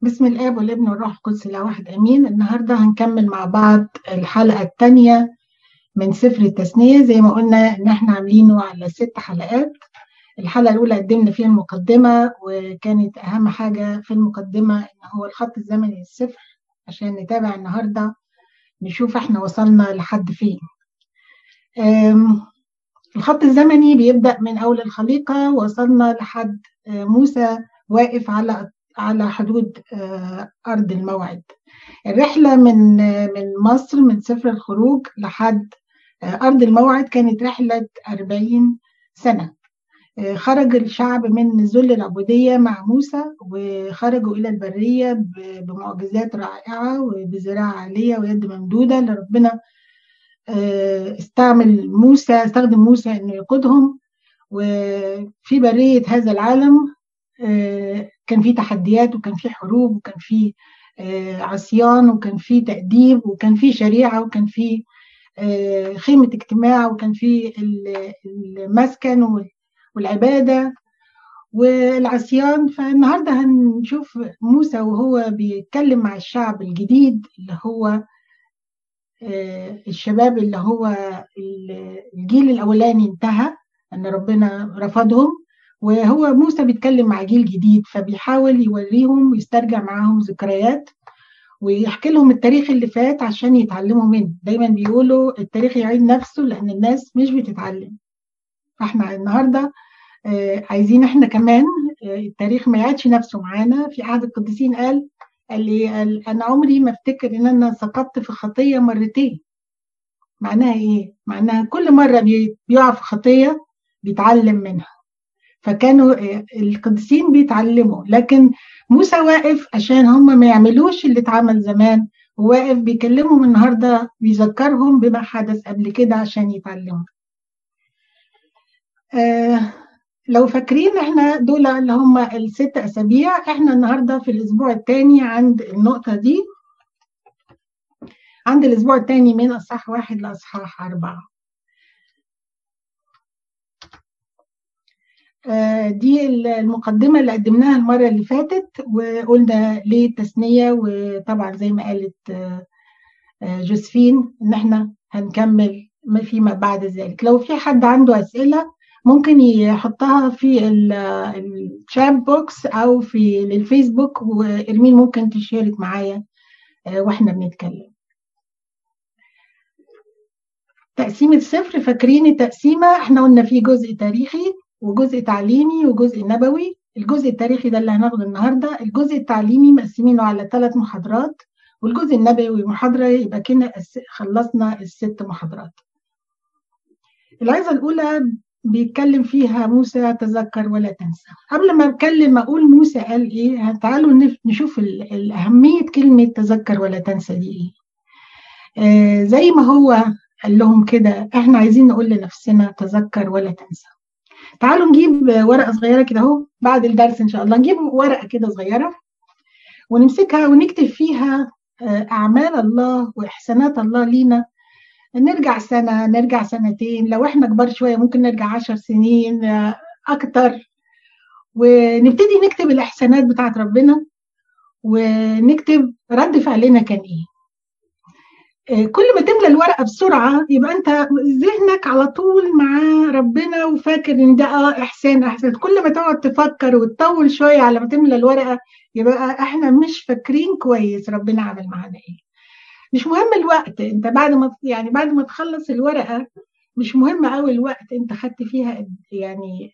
بسم الآب والابن والروح القدس لا واحد آمين. النهارده هنكمل مع بعض الحلقة الثانية من سفر التثنية. زي ما قلنا إن إحنا عاملينه على ست حلقات. الحلقة الأولى قدمنا فيها المقدمة وكانت أهم حاجة في المقدمة إن هو الخط الزمني للسفر عشان نتابع النهارده نشوف إحنا وصلنا لحد فين. الخط الزمني بيبدأ من أول الخليقة وصلنا لحد موسى واقف على على حدود أرض الموعد. الرحلة من من مصر من سفر الخروج لحد أرض الموعد كانت رحلة 40 سنة. خرج الشعب من ذل العبودية مع موسى وخرجوا إلى البرية بمعجزات رائعة وبزراعة عالية ويد ممدودة لربنا. استعمل موسى استخدم موسى إنه يقودهم. وفي برية هذا العالم كان في تحديات وكان في حروب وكان في عصيان وكان في تأديب وكان في شريعة وكان في خيمة اجتماع وكان في المسكن والعبادة والعصيان. فالنهاردة هنشوف موسى وهو بيتكلم مع الشعب الجديد اللي هو الشباب اللي هو الجيل الأولاني انتهى أن ربنا رفضهم. وهو موسى بيتكلم مع جيل جديد فبيحاول يوريهم ويسترجع معاهم ذكريات ويحكي لهم التاريخ اللي فات عشان يتعلموا منه. دايما بيقولوا التاريخ يعيد نفسه لأن الناس مش بتتعلم. فإحنا النهارده عايزين إحنا كمان التاريخ ما يعيدش نفسه معانا. في احد القديسين قال قال لي قال أنا عمري ما أفتكر إن أنا سقطت في خطية مرتين. معناها إيه؟ معناها كل مرة بيقع في خطية بيتعلم منها. فكانوا القديسين بيتعلموا. لكن موسى واقف عشان هم ما يعملوش اللي اتعمل زمان وواقف بيكلمهم النهارده بيذكرهم بما حدث قبل كده عشان يتعلموا. آه لو فاكرين إحنا دول اللي هم الست أسابيع إحنا النهارده في الأسبوع الثاني عند النقطة دي. عند الأسبوع الثاني من أصحاح واحد لأصحاح أربعة. دي المقدمة اللي قدمناها المرة اللي فاتت وقلنا ليه التثنية وطبعا زي ما قالت جوزفين إن إحنا هنكمل فيما بعد ذلك. لو في حد عنده أسئلة ممكن يحطها في الشات بوكس أو في الفيسبوك وإرمين ممكن تشارك معايا وإحنا بنتكلم. تقسيم الصفر فاكرين التقسيمة إحنا قلنا في جزء تاريخي. وجزء تعليمي وجزء نبوي. الجزء التاريخي ده اللي هناخده النهارده الجزء التعليمي مقسمينه على ثلاث محاضرات والجزء النبوي محاضرة يبقى كده خلصنا الست محاضرات. العظة الأولى بيتكلم فيها موسى تذكر ولا تنسى. قبل ما أتكلم أقول موسى قال إيه تعالوا نشوف اهميه كلمة تذكر ولا تنسى دي إيه. آه زي ما هو قال لهم كده إحنا عايزين نقول لنفسنا تذكر ولا تنسى. تعالوا نجيب ورقة صغيرة كده أهو بعد الدرس إن شاء الله. نجيب ورقة كده صغيرة ونمسكها ونكتب فيها أعمال الله وإحسانات الله لينا. نرجع سنة نرجع سنتين. لو إحنا كبار شوية ممكن نرجع عشر سنين أكتر. ونبتدي نكتب الإحسانات بتاعت ربنا ونكتب رد فعلنا كان إيه. كل ما تملى الورقة بسرعة يبقى أنت ذهنك على طول مع ربنا وفاكر إن ده آه إحسان إحسان. كل ما تقعد تفكر وتطول شوية على ما تملى الورقة يبقى إحنا مش فاكرين كويس ربنا عمل معانا إيه. مش مهم الوقت أنت بعد ما يعني بعد ما تخلص الورقة مش مهم قوي الوقت أنت خدت فيها يعني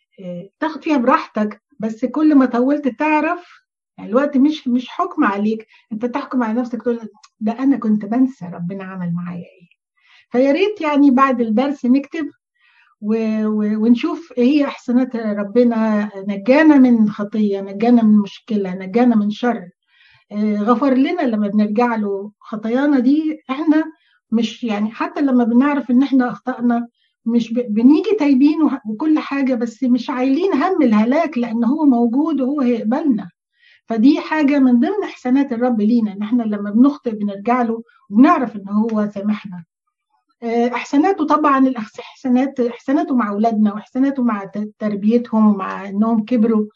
تاخد فيها براحتك بس كل ما طولت تعرف يعني الوقت مش مش حكم عليك انت تحكم على نفسك تقول ده أنا كنت بنسى ربنا عمل معايا إيه. فيا ريت يعني بعد الدرس نكتب و... و... ونشوف إيه هي احسانات ربنا نجانا من خطية نجانا من مشكلة نجانا من شر. غفر لنا لما بنرجع له خطايانا دي إحنا مش يعني حتى لما بنعرف إن إحنا أخطأنا مش بنيجي تايبين وكل حاجة بس مش عايلين هم الهلاك لأن هو موجود وهو هيقبلنا. فدي حاجة من ضمن إحسانات الرب لينا إن إحنا لما بنخطئ بنرجع له وبنعرف إن هو سامحنا. إحساناته طبعا الإحسانات إحساناته مع أولادنا وإحساناته مع تربيتهم ومع إنهم كبروا.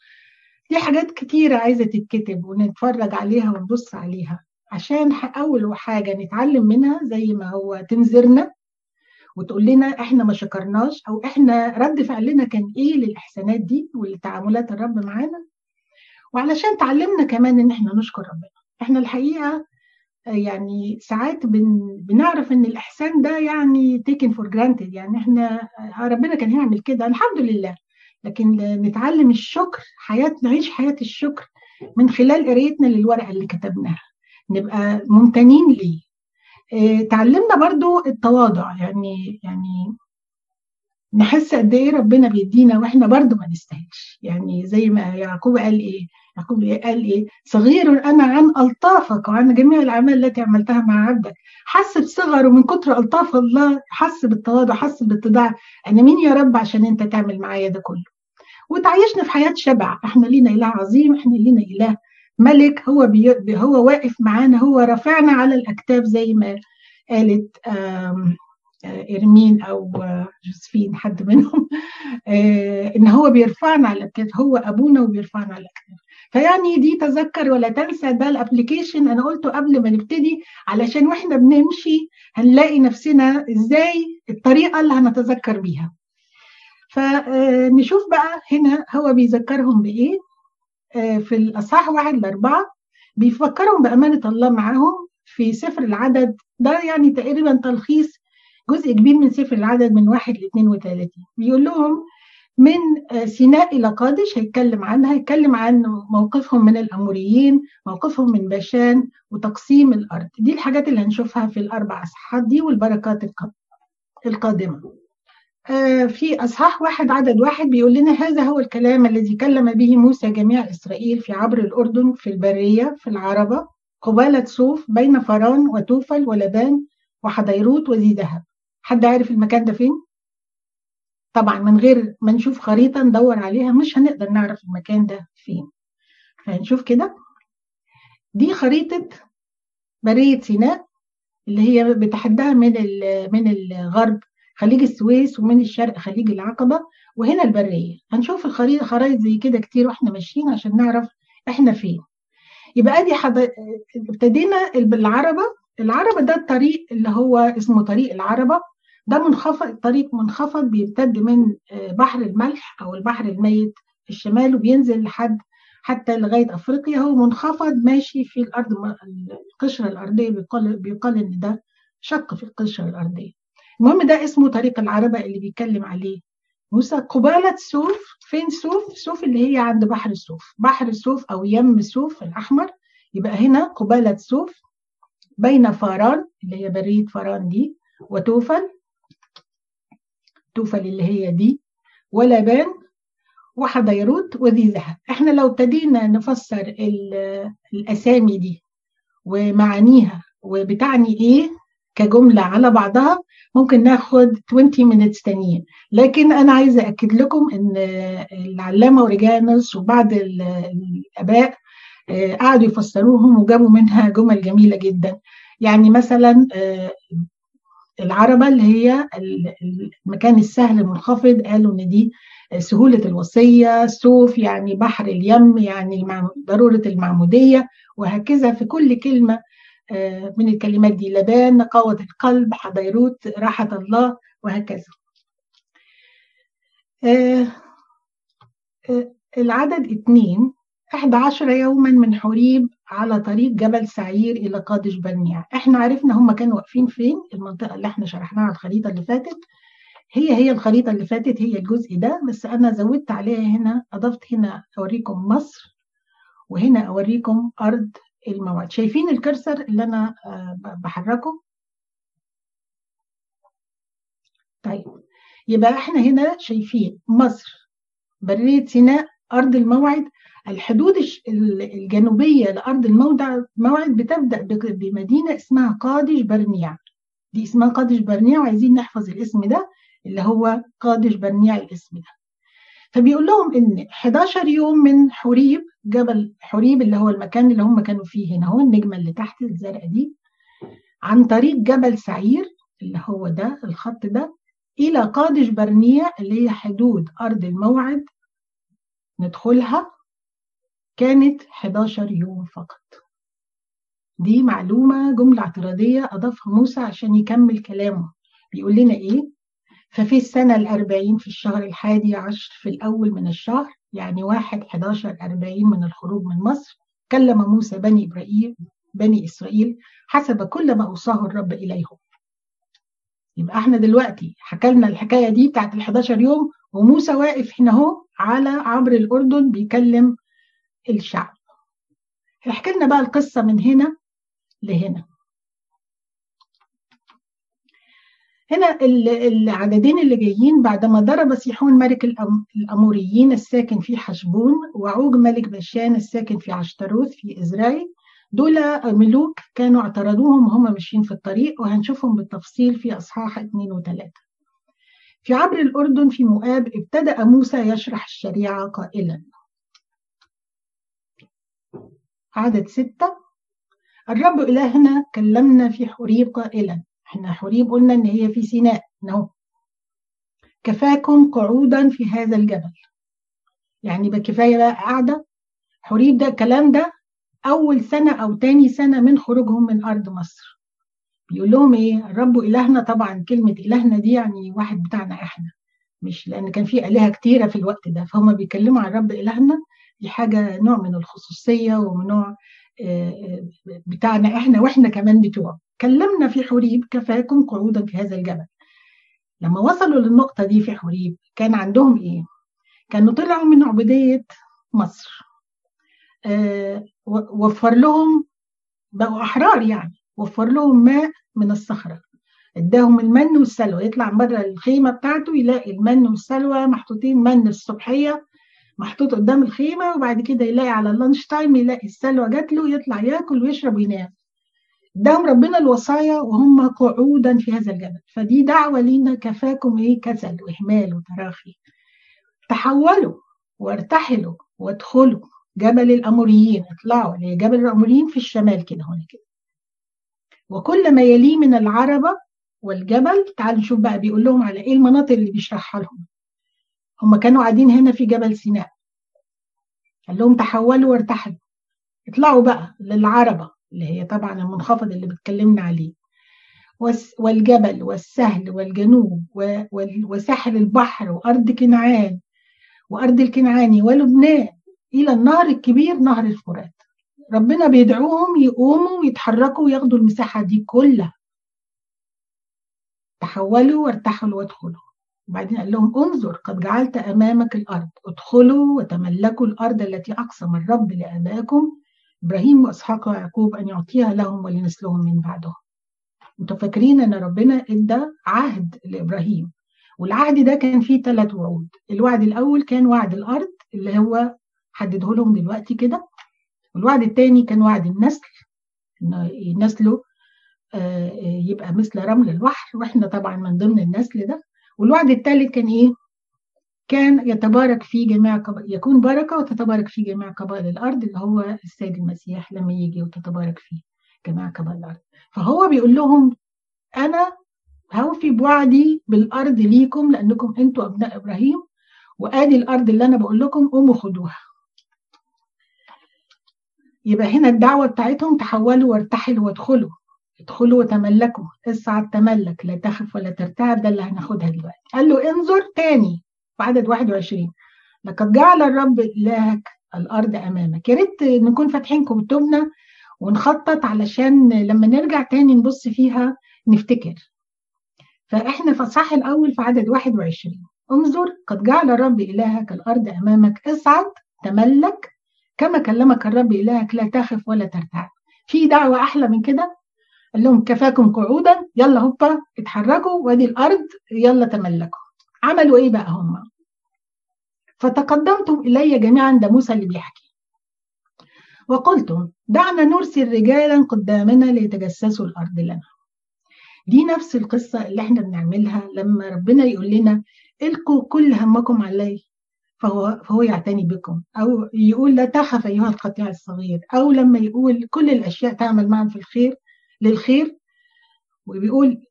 دي حاجات كتيرة عايزة تتكتب ونتفرج عليها ونبص عليها. عشان أول حاجة نتعلم منها زي ما هو تنذرنا وتقول لنا إحنا ما شكرناش أو إحنا رد فعلنا كان إيه للإحسانات دي ولتعاملات الرب معانا. وعلشان تعلمنا كمان إن إحنا نشكر ربنا. إحنا الحقيقة يعني ساعات بن بنعرف إن الإحسان ده يعني taken for granted. يعني إحنا ربنا كان هيعمل كده الحمد لله. لكن نتعلم الشكر حياة نعيش حياة الشكر من خلال قرايتنا للورقة اللي كتبناها. نبقى ممتنين ليه. تعلمنا برضو التواضع. يعني يعني نحس قد إيه ربنا بيدينا وإحنا برضو ما نستاهلش. يعني زي ما يعقوب قال إيه يعقوب قال إيه صغير أنا عن ألطافك وعن جميع الأعمال التي عملتها مع عبدك. حس بصغره من كتر ألطاف الله حس بالتواضع حس بالاتضاع أنا مين يا رب عشان أنت تعمل معايا ده كله. وتعيشنا في حياة شبع. إحنا لينا إله عظيم إحنا لينا إله ملك. هو بي هو واقف معانا هو رافعنا على الأكتاف زي ما قالت إرمين أو جوزفين حد منهم إن هو بيرفعنا على الأكتاف هو أبونا وبيرفعنا على الأكتاف. فيعني دي تذكر ولا تنسى ده ال application أنا قلته قبل ما نبتدي علشان وإحنا بنمشي هنلاقي نفسنا إزاي الطريقة اللي هنتذكر بيها. فنشوف بقى هنا هو بيذكرهم بإيه في الأصحاح واحد لاربعه بيفكرهم بأمانة الله معاهم في سفر العدد. ده يعني تقريبا تلخيص جزء كبير من سفر العدد من واحد ل 32 بيقول لهم من سيناء إلى قادش هيتكلم عنها هيتكلم عن موقفهم من الأموريين موقفهم من باشان وتقسيم الأرض. دي الحاجات اللي هنشوفها في الأربع أصحاحات دي والبركات القادمة. في أصحاح واحد عدد واحد بيقول لنا هذا هو الكلام الذي كلم به موسى جميع إسرائيل في عبر الأردن في البرية في العربة قبالة صوف بين فران وتوفل ولبان وحضيروت وذي ذهب حد عارف المكان ده فين؟ طبعا من غير ما نشوف خريطة ندور عليها مش هنقدر نعرف المكان ده فين. فهنشوف كده. دي خريطة برية سيناء اللي هي بتحدها من من الغرب خليج السويس ومن الشرق خليج العقبة. وهنا البرية. هنشوف الخريطة خرايط زي كده كتير وإحنا ماشيين عشان نعرف إحنا فين. يبقى ادي حض... ابتدينا بالعربة العربة ده الطريق اللي هو اسمه طريق العربة. ده منخفض طريق منخفض بيمتد من بحر الملح أو البحر الميت في الشمال وبينزل لحد حتى لغاية أفريقيا. هو منخفض ماشي في الأرض القشرة الأرضية بيقال بيقال إن ده شق في القشرة الأرضية. المهم ده اسمه طريق العربة اللي بيتكلم عليه. موسى قبالة سوف فين سوف؟ سوف اللي هي عند بحر السوف بحر السوف أو يم سوف الأحمر. يبقى هنا قبالة سوف بين فاران اللي هي برية فاران دي وتوفل توفل اللي هي دي ولبان وحضيروت وذي ذهب. إحنا لو ابتدينا نفسر الأسامي دي ومعانيها وبتعني إيه كجملة على بعضها ممكن ناخد 20 minutes تانيين. لكن أنا عايزة أكد لكم إن العلامة أوريجانوس وبعض الأباء قعدوا يفسروهم وجابوا منها جمل جميلة جدا. يعني مثلا العربة اللي هي المكان السهل المنخفض قالوا إن دي سهولة الوصية سوف يعني بحر اليم يعني ضرورة المعمودية وهكذا في كل كلمة من الكلمات دي لبان نقاوة القلب حضيروت راحة الله وهكذا. العدد اثنين 11 يوما من حريب على طريق جبل سعير إلى قادش برنيع إحنا عرفنا هم كانوا واقفين فين؟ المنطقة اللي إحنا شرحناها على الخريطة اللي فاتت. هي هي الخريطة اللي فاتت هي الجزء ده بس أنا زودت عليها هنا أضفت هنا أوريكم مصر وهنا أوريكم أرض الموعد شايفين الكرسر اللي أنا بحركه؟ طيب. يبقى إحنا هنا شايفين مصر برية سيناء أرض الموعد. الحدود الجنوبية لأرض الموضع موعد بتبدأ بمدينة اسمها قادش برنيع. دي اسمها قادش برنيع وعايزين نحفظ الاسم ده اللي هو قادش برنيع الاسم ده. فبيقول لهم إن 11 يوم من حريب جبل حريب اللي هو المكان اللي هم كانوا فيه هنا هو النجمة اللي تحت الزرقاء دي عن طريق جبل سعير اللي هو ده الخط ده إلى قادش برنيع اللي هي حدود أرض الموعد ندخلها. كانت 11 يوم فقط. دي معلومة جملة اعتراضية أضافها موسى عشان يكمل كلامه. بيقول لنا إيه؟ ففي السنة الأربعين في الشهر الحادي عشر في الأول من الشهر يعني واحد 11 أربعين من الخروج من مصر كلم موسى بني إبراهيم بني إسرائيل حسب كل ما أوصاه الرب إليهم. يبقى إحنا دلوقتي حكى لنا الحكاية دي بتاعت ال 11 يوم وموسى واقف هنا أهو على عبر الأردن بيكلم الشعب. احكي لنا بقى القصة من هنا لهنا. هنا العددين اللي جايين بعدما ضرب سيحون ملك الأموريين الساكن في حشبون وعوج ملك بشان الساكن في عشتروث في إزرايل دول ملوك كانوا اعترضوهم وهم ماشيين في الطريق وهنشوفهم بالتفصيل في أصحاح اثنين وثلاثة. في عبر الأردن في مؤاب ابتدأ موسى يشرح الشريعة قائلا. عدد ستة. الرب إلهنا كلمنا في حريب قائلا. إحنا حريب قلنا إن هي في سيناء. نو كفاكم قعودا في هذا الجبل. يعني بكفاية بقى قاعدة. حريب ده الكلام ده أول سنة أو تاني سنة من خروجهم من أرض مصر. بيقول لهم إيه؟ الرب إلهنا طبعا كلمة إلهنا دي يعني واحد بتاعنا إحنا. مش لأن كان في آلهة كتيرة في الوقت ده. فهم بيتكلموا عن الرب إلهنا دي حاجة نوع من الخصوصية ومن نوع بتاعنا إحنا وإحنا كمان بتوعه كلمنا في حريب كفاكم قعودا في هذا الجبل. لما وصلوا للنقطة دي في حريب كان عندهم إيه؟ كانوا طلعوا من عبودية مصر. آه وفر لهم بقوا أحرار يعني. وفر لهم ماء من الصخرة. اداهم المن والسلوى. يطلع بره الخيمة بتاعته يلاقي المن والسلوى محطوطين من الصبحية محطوط قدام الخيمة وبعد كده يلاقي على اللانش تايم يلاقي السلوى جات له يطلع ياكل ويشرب وينام. اداهم ربنا الوصايا وهم قعودا في هذا الجبل. فدي دعوة لينا كفاكم إيه؟ كسل وإهمال وتراخي. تحولوا وارتحلوا وادخلوا جبل الأموريين. اطلعوا لجبل الأموريين في الشمال كده هنا كده. وكل ما يليه من العربة والجبل تعالوا نشوف بقى بيقول لهم على إيه المناطق اللي بيشرحها لهم. هم كانوا قاعدين هنا في جبل سيناء. قال لهم تحولوا وارتحلوا. اطلعوا بقى للعربة اللي هي طبعا المنخفض اللي بتكلمنا عليه. والجبل والسهل والجنوب وساحل البحر وأرض كنعان وأرض الكنعاني ولبنان إلى النهر الكبير نهر الفرات. ربنا بيدعوهم يقوموا ويتحركوا وياخدوا المساحة دي كلها. تحولوا وارتحلوا وادخلوا. وبعدين قال لهم انظر قد جعلت أمامك الأرض. ادخلوا وتملكوا الأرض التي أقسم الرب لآبائكم إبراهيم وإسحاق ويعقوب أن يعطيها لهم ولنسلهم من بعدهم. أنتوا فاكرين أن ربنا إدى عهد لإبراهيم والعهد ده كان فيه ثلاث وعود. الوعد الأول كان وعد الأرض اللي هو حدده لهم دلوقتي كده. والوعد الثاني كان وعد النسل إن نسله يبقى مثل رمل البحر. وإحنا طبعا من ضمن النسل ده والوعد الثالث كان إيه؟ كان يتبارك في جميع قبائل يكون بركة وتتبارك في جميع قبائل الأرض اللي هو السيد المسيح لما يجي وتتبارك فيه جميع قبائل الأرض. فهو بيقول لهم أنا هوفي بوعدي بالأرض ليكم لأنكم أنتوا أبناء إبراهيم وآدي الأرض اللي أنا بقول لكم قوموا خدوها. يبقى هنا الدعوة بتاعتهم تحولوا وارتحلوا وادخلوا. ادخلوا وتملكوا. اصعد تملك لا تخف ولا ترتعب ده اللي هناخدها دلوقتي. قال له انظر تاني في عدد 21 لقد جعل الرب إلهك الأرض أمامك. يا ريت نكون فاتحين كتبنا ونخطط علشان لما نرجع تاني نبص فيها نفتكر. فإحنا في الصح الأول في عدد 21 انظر قد جعل الرب إلهك الأرض أمامك. اصعد تملك. كما كلمك الرب إلهك لا تخف ولا ترتعب في دعوة أحلى من كده؟ قال لهم كفاكم قعودا يلا هوبا اتحركوا وادي الأرض يلا تملكوا. عملوا إيه بقى هم؟ فتقدمتم إلي جميعا ده موسى اللي بيحكي. وقلتم دعنا نرسل رجالا قدامنا ليتجسسوا الأرض لنا. دي نفس القصة اللي إحنا بنعملها لما ربنا يقول لنا إلقوا كل همكم علي فهو فهو يعتني بكم. أو يقول لا تخف أيها القطيع الصغير. أو لما يقول كل الأشياء تعمل معا في الخير للخير. وبيقول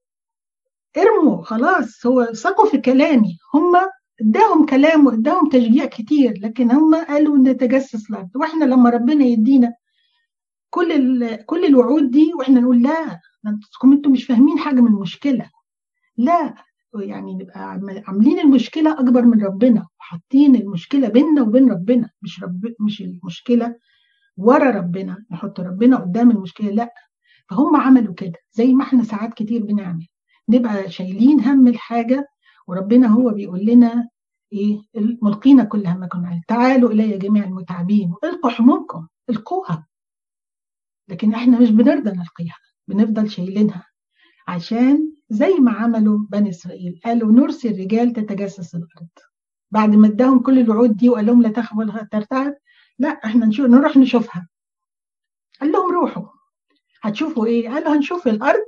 ارموا خلاص هو ثقوا في كلامي. هم اداهم كلام واداهم تشجيع كتير لكن هم قالوا نتجسس الأرض وإحنا لما ربنا يدينا كل كل الوعود دي وإحنا نقول لا أنتم أنتم مش فاهمين حاجة من المشكلة. لا يعني نبقى عاملين المشكلة أكبر من ربنا وحاطين المشكلة بيننا وبين ربنا. مش رب مش المشكلة ورا ربنا. نحط ربنا قدام المشكلة. لا فهم عملوا كده زي ما إحنا ساعات كتير بنعمل. نبقى شايلين هم الحاجة وربنا هو بيقول لنا إيه ملقينا كل همكم عليه. تعالوا إلي جميع المتعبين. القوا همومكم القوها. لكن إحنا مش بنرضى نلقيها بنفضل شايلينها. عشان زي ما عملوا بني إسرائيل قالوا نرسل رجال تتجسس الأرض. بعد ما اداهم كل الوعود دي وقال لهم لا تخف ولا ترتعب لا إحنا نشوف نروح نشوفها. قال لهم روحوا. هتشوفوا إيه؟ قالوا هنشوف الأرض.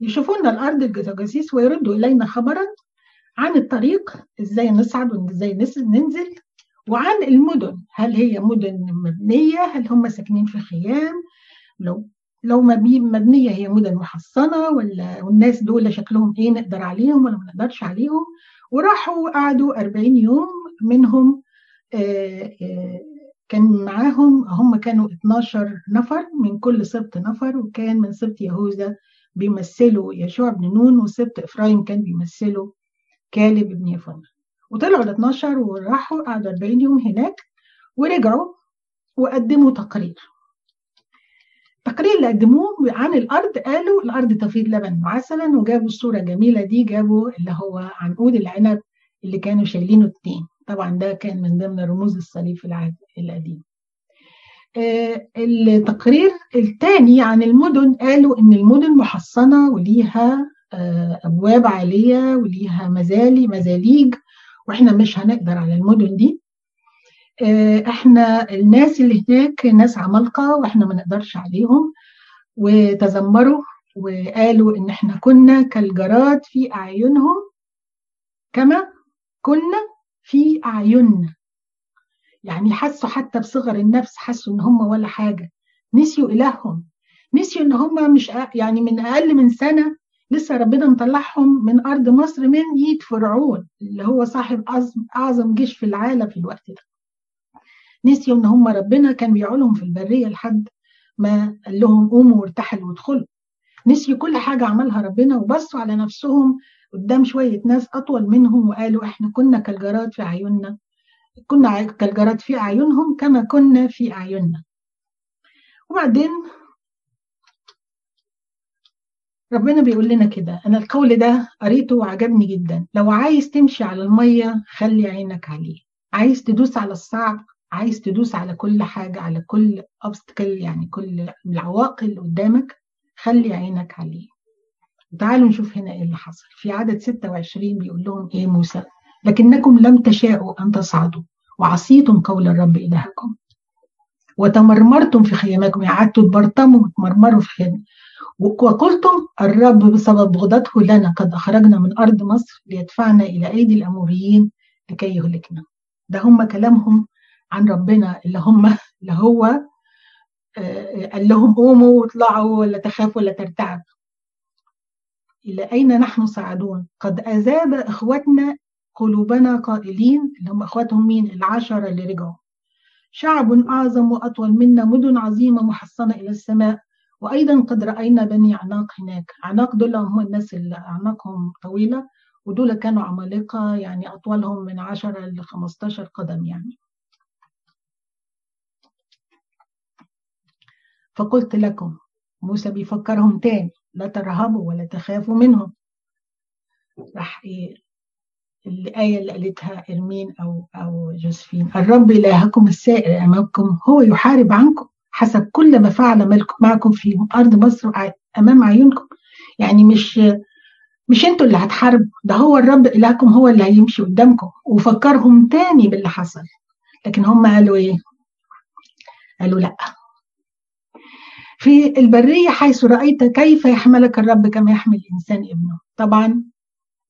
يشوفوا لنا الأرض الجواسيس ويردوا إلينا خبرا عن الطريق إزاي نصعد وازاي ننزل وعن المدن. هل هي مدن مبنية؟ هل هم ساكنين في خيام؟ لو لو مبنية هي مدن محصنة ولا والناس دول شكلهم إيه نقدر عليهم ولا ما نقدرش عليهم؟ وراحوا قعدوا 40 يوم منهم آآ آآ كان معاهم هم كانوا 12 نفر من كل سبط نفر وكان من سبط يهوذا بيمثلوا يشوع بن نون وسبط إفرايم كان بيمثلوا كالب بن يفن وطلعوا ال 12 وراحوا قعدوا 40 يوم هناك ورجعوا وقدموا تقرير. التقرير اللي قدموه عن الأرض قالوا الأرض تفيض لبن وعسلا وجابوا الصورة الجميلة دي جابوا اللي هو عنقود العنب اللي كانوا شايلينه اتنين. طبعا ده كان من ضمن رموز الصليب القديم. آه التقرير الثاني عن المدن قالوا إن المدن محصنة وليها آه أبواب عالية وليها مزالي مزاليج وإحنا مش هنقدر على المدن دي. آه إحنا الناس اللي هناك ناس عمالقة وإحنا ما نقدرش عليهم وتذمروا وقالوا إن إحنا كنا كالجراد في أعينهم. كما كنا في أعيننا. يعني حسوا حتى بصغر النفس حسوا إن هم ولا حاجة. نسيوا إلههم. نسيوا إن هم مش يعني من أقل من سنة لسه ربنا مطلعهم من أرض مصر من ايد فرعون اللي هو صاحب أعظم جيش في العالم في الوقت ده. نسيوا إن هم ربنا كان بيعولهم في البرية لحد ما قال لهم قوموا وارتحلوا وادخلوا. نسيوا كل حاجة عملها ربنا وبصوا على نفسهم قدام شوية ناس أطول منهم وقالوا إحنا كنا كالجراد في أعيننا. كنا كالجراد في أعينهم كما كنا في أعيننا. وبعدين ربنا بيقول لنا كده أنا القول ده قريته وعجبني جدا. لو عايز تمشي على المية خلي عينك عليه. عايز تدوس على الصعب عايز تدوس على كل حاجة على كل obstacle يعني كل العوائق اللي قدامك خلي عينك عليه. تعالوا نشوف هنا إيه اللي حصل. في عدد 26 بيقول لهم إيه موسى؟ لكنكم لم تشاءوا ان تصعدوا وعصيتم قول الرب إلهكم. وتمرمرتم في خيامكم قعدتوا تبرطموا وتمرمروا في خيام وقلتم الرب بسبب بغضته لنا قد أخرجنا من أرض مصر ليدفعنا إلى أيدي الاموريين لكي يهلكنا. ده هم كلامهم عن ربنا اللي هم اللي هو قال لهم قوموا واطلعوا ولا تخافوا ولا ترتعب إلى أين نحن صاعدون قد أذاب إخوتنا قلوبنا قائلين اللي هم إخواتهم مين؟ العشرة اللي رجعوا. شعب أعظم وأطول منا مدن عظيمة محصنة إلى السماء. وأيضا قد رأينا بني عناق هناك. عناق دول هم الناس اللي أعناقهم طويلة ودول كانوا عمالقة يعني أطولهم من 10 ل 15 قدم يعني. فقلت لكم موسى بيفكرهم تاني. لا ترهبوا ولا تخافوا منهم. راح إيه الآية اللي قالتها إرمين أو أو جوزفين الرب إلهكم السائر أمامكم هو يحارب عنكم حسب كل ما فعل معكم في أرض مصر أمام عيونكم. يعني مش مش أنتوا اللي هتحاربوا ده هو الرب إلهكم هو اللي هيمشي قدامكم وفكرهم تاني باللي حصل. لكن هم قالوا إيه؟ قالوا لأ. في البرية حيث رأيت كيف يحملك الرب كما يحمل الإنسان ابنه. طبعا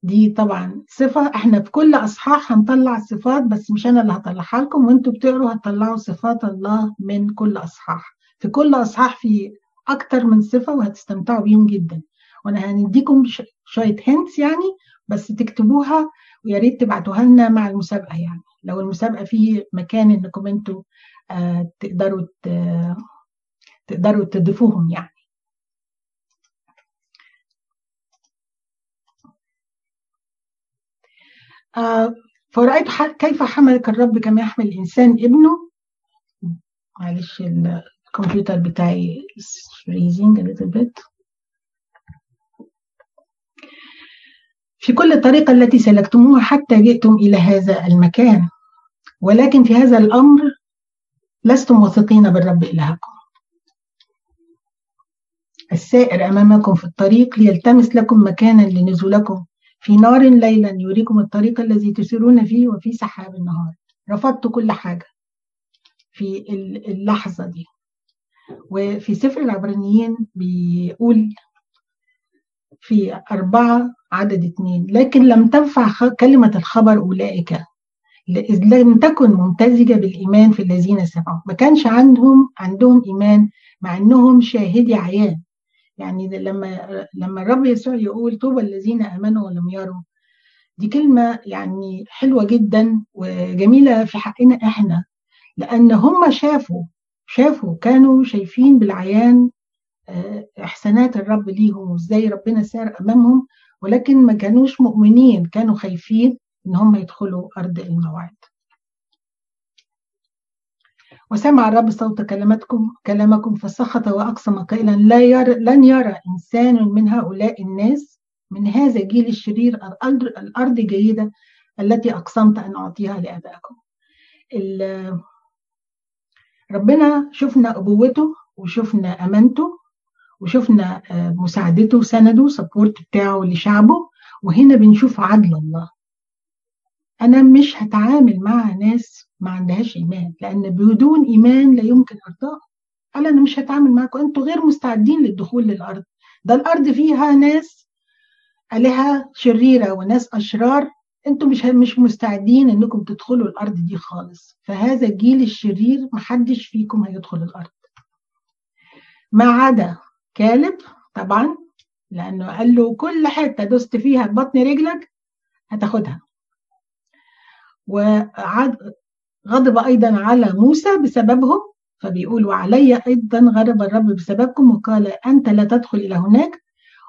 دي طبعا صفة. إحنا في كل أصحاح هنطلع صفات بس مش أنا اللي هطلعها لكم. وأنتوا بتقروا هتطلعوا صفات الله من كل أصحاح. في كل أصحاح في أكتر من صفة وهتستمتعوا بيهم جدا. وأنا هنديكم شوية هنتس يعني بس تكتبوها ويا ريت تبعتوها لنا مع المسابقة يعني. لو المسابقة فيه مكان إنكم أنتوا آه تقدروا تقدروا تضيفوهم يعني. آه فرأيت كيف حملك الرب كما يحمل الإنسان ابنه؟ معلش الكمبيوتر بتاعي freezing a little bit. في كل الطريقة التي سلكتموها حتى جئتم إلى هذا المكان ولكن في هذا الأمر لستم واثقين بالرب إلهكم. السائر أمامكم في الطريق ليلتمس لكم مكانا لنزولكم في نار ليلا يريكم الطريق الذي تسيرون فيه وفي سحاب النهار. رفضت كل حاجة في اللحظة دي. وفي سفر العبرانيين بيقول في أربعة عدد اثنين لكن لم تنفع كلمة الخبر أولئك. إذ لم تكن ممتزجة بالإيمان في الذين سمعوا ما كانش عندهم عندهم إيمان مع أنهم شاهدي عيان. يعني لما لما الرب يسوع يقول طوبى الذين آمنوا ولم يروا دي كلمة يعني حلوة جدا وجميلة في حقنا إحنا لأن هم شافوا شافوا كانوا شايفين بالعيان آه، إحسانات الرب ليهم وإزاي ربنا سار أمامهم ولكن ما كانوش مؤمنين كانوا خايفين إن هم يدخلوا أرض الموعد. وسمع الرب صوت كلمتكم كلامكم فسخط وأقسم قائلا لا يرى لن يرى إنسان من هؤلاء الناس من هذا الجيل الشرير الأرض, جيدة التي أقسمت أن أعطيها لآبائكم. ربنا شفنا أبوته وشفنا أمانته وشفنا آه، مساعدته وسنده سبورت بتاعه لشعبه وهنا بنشوف عدل الله. أنا مش هتعامل مع ناس ما عندهاش إيمان لأن بدون إيمان لا يمكن إرضاء. قال أنا مش هتعامل معاكم أنتوا غير مستعدين للدخول للأرض. ده الأرض فيها ناس آلهة شريرة وناس أشرار أنتوا مش مش مستعدين إنكم تدخلوا الأرض دي خالص. فهذا الجيل الشرير محدش فيكم هيدخل الأرض. ما عدا كالب طبعا لأنه قال له كل حتة دست فيها بطن رجلك هتاخدها. وعد غضب أيضا على موسى بسببهم فبيقول وعلي أيضا غضب الرب بسببكم وقال أنت لا تدخل إلى هناك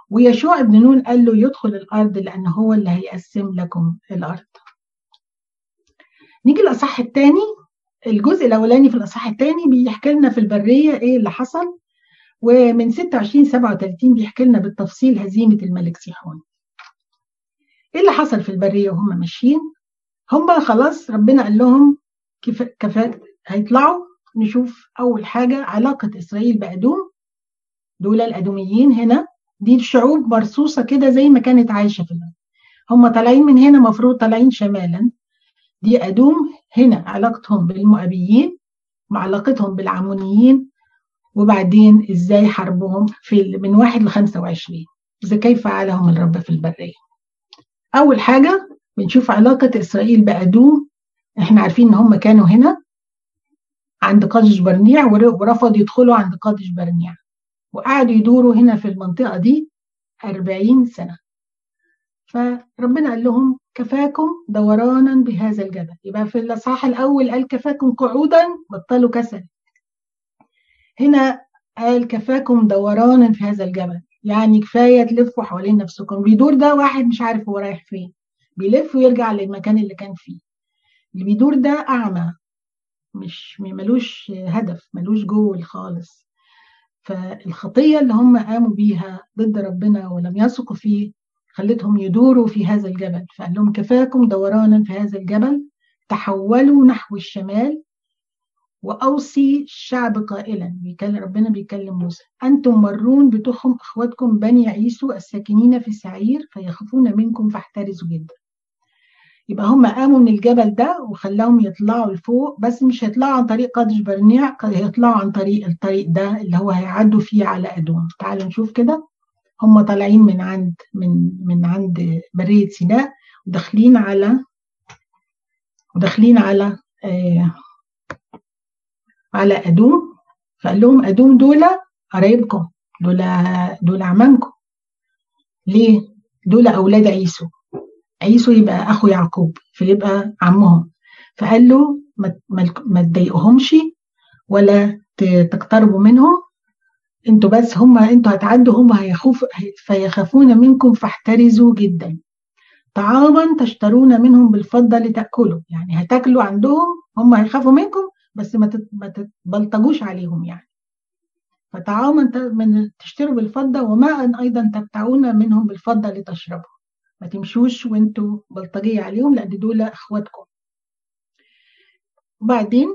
ويشوع ابن نون قال له يدخل الأرض لأن هو اللي هيقسم لكم الأرض نيجي الاصح الثاني الجزء الأولاني في الاصح الثاني بيحكي لنا في البرية إيه اللي حصل ومن 26 37 بيحكي لنا بالتفصيل هزيمة الملك سيحون. إيه اللي حصل في البرية وهم ماشيين؟ هم خلاص ربنا قال لهم كفاء هيطلعوا نشوف أول حاجة علاقة إسرائيل بأدوم. دول الأدوميين هنا. دي الشعوب مرصوصة كده زي ما كانت عايشة في الأرض. هم طالعين من هنا مفروض طالعين شمالا. دي أدوم هنا علاقتهم بالمؤبيين وعلاقتهم بالعمونيين وبعدين إزاي حربهم في من واحد ل 25 إذا كيف فعلهم الرب في البرية؟ أول حاجة بنشوف علاقة إسرائيل بادوم إحنا عارفين إن هم كانوا هنا عند قادش برنيع ورفضوا يدخلوا عند قادش برنيع. وقعدوا يدوروا هنا في المنطقة دي أربعين سنة. فربنا قال لهم كفاكم دورانا بهذا الجبل. يبقى في الأصحاح الأول قال كفاكم قعودا بطلوا كسل. هنا قال كفاكم دورانا في هذا الجبل. يعني كفاية تلفوا حوالين نفسكم. بيدور ده واحد مش عارف هو رايح فين. بيلف ويرجع للمكان اللي كان فيه. اللي بيدور ده أعمى مش ملوش هدف ملوش جول خالص. فالخطية اللي هم قاموا بيها ضد ربنا ولم يثقوا فيه خلتهم يدوروا في هذا الجبل. فقال لهم كفاكم دورانا في هذا الجبل تحولوا نحو الشمال وأوصي الشعب قائلا. بيكلم ربنا بيكلم موسى. أنتم مرون بتخم أخواتكم بني عيسو الساكنين في سعير فيخافون منكم فاحترزوا جدا. يبقى هم قاموا من الجبل ده وخلاهم يطلعوا لفوق بس مش هيطلعوا عن طريق قادش برنيع هيطلعوا عن طريق الطريق ده اللي هو هيعدوا فيه على أدوم. تعالوا نشوف كده. هم طالعين من عند من من عند برية سيناء وداخلين على وداخلين على آه على أدوم. فقال لهم أدوم دول قرايبكم دول دول عمامكم. ليه؟ دول أولاد عيسو. عيسو يبقى أخو يعقوب فيبقى عمهم. فقال له ما تضايقهمش ولا تقتربوا منهم أنتوا بس هم أنتوا هتعدوا هم هيخوف فيخافون منكم فاحترزوا جدا. طعاما تشترون منهم بالفضة لتأكلوا. يعني هتاكلوا عندهم هم هيخافوا منكم بس ما تتبلطجوش عليهم يعني. فطعاما من تشتروا بالفضة وماء أيضا تبتعون منهم بالفضة لتشربوا. ما تمشوش وانتوا بلطجية عليهم لأن دول أخواتكم. وبعدين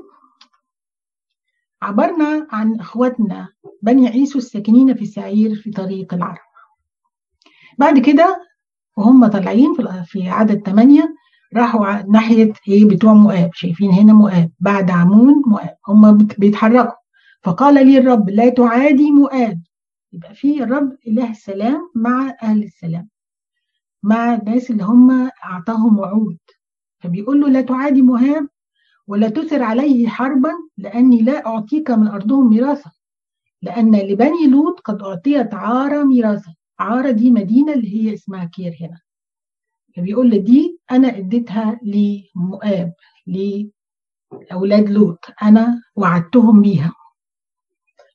عبرنا عن إخواتنا بني عيسو الساكنين في سعير في طريق العرب. بعد كده وهم طالعين في عدد ثمانية راحوا ناحية إيه؟ بتوع مؤاب شايفين هنا مؤاب بعد عمون مؤاب. هم بيتحركوا. فقال لي الرب لا تعادي مؤاب. يبقى في الرب إله السلام مع أهل السلام. مع الناس اللي هم أعطاهم وعود. فبيقول له لا تعادي مؤاب ولا تثر عليه حربا لأني لا أعطيك من أرضهم ميراثا لأن لبني لوط قد أعطيت عارة ميراثا. عارة دي مدينة اللي هي اسمها كير هنا. فبيقول لي دي أنا أديتها لمؤاب لأولاد لوط. أنا وعدتهم بيها.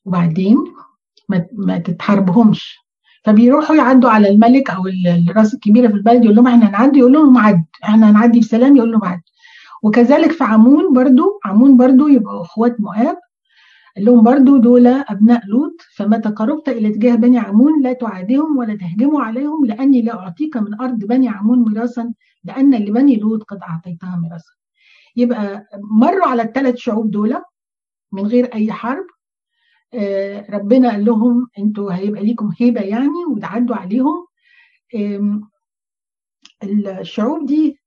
وبعدين ما تتحاربهمش. فبيروحوا يعدوا على الملك أو الرأس الكبيره في البلد يقول لهم إحنا هنعدي يقول لهم عد إحنا هنعدي بسلام يقول لهم عد. وكذلك في عمون برضو عمون برضو يبقوا أخوات مؤاب. قال لهم برضو دول أبناء لوط فمتى قربت إلى اتجاه بني عمون لا تعاديهم ولا تهجموا عليهم لأني لا أعطيك من أرض بني عمون ميراثا لأن لبني لوط قد أعطيتها ميراثا. يبقى مروا على الثلاث شعوب دول من غير أي حرب ربنا قال لهم أنتوا هيبقى ليكم هيبة يعني وتعدوا عليهم. الشعوب دي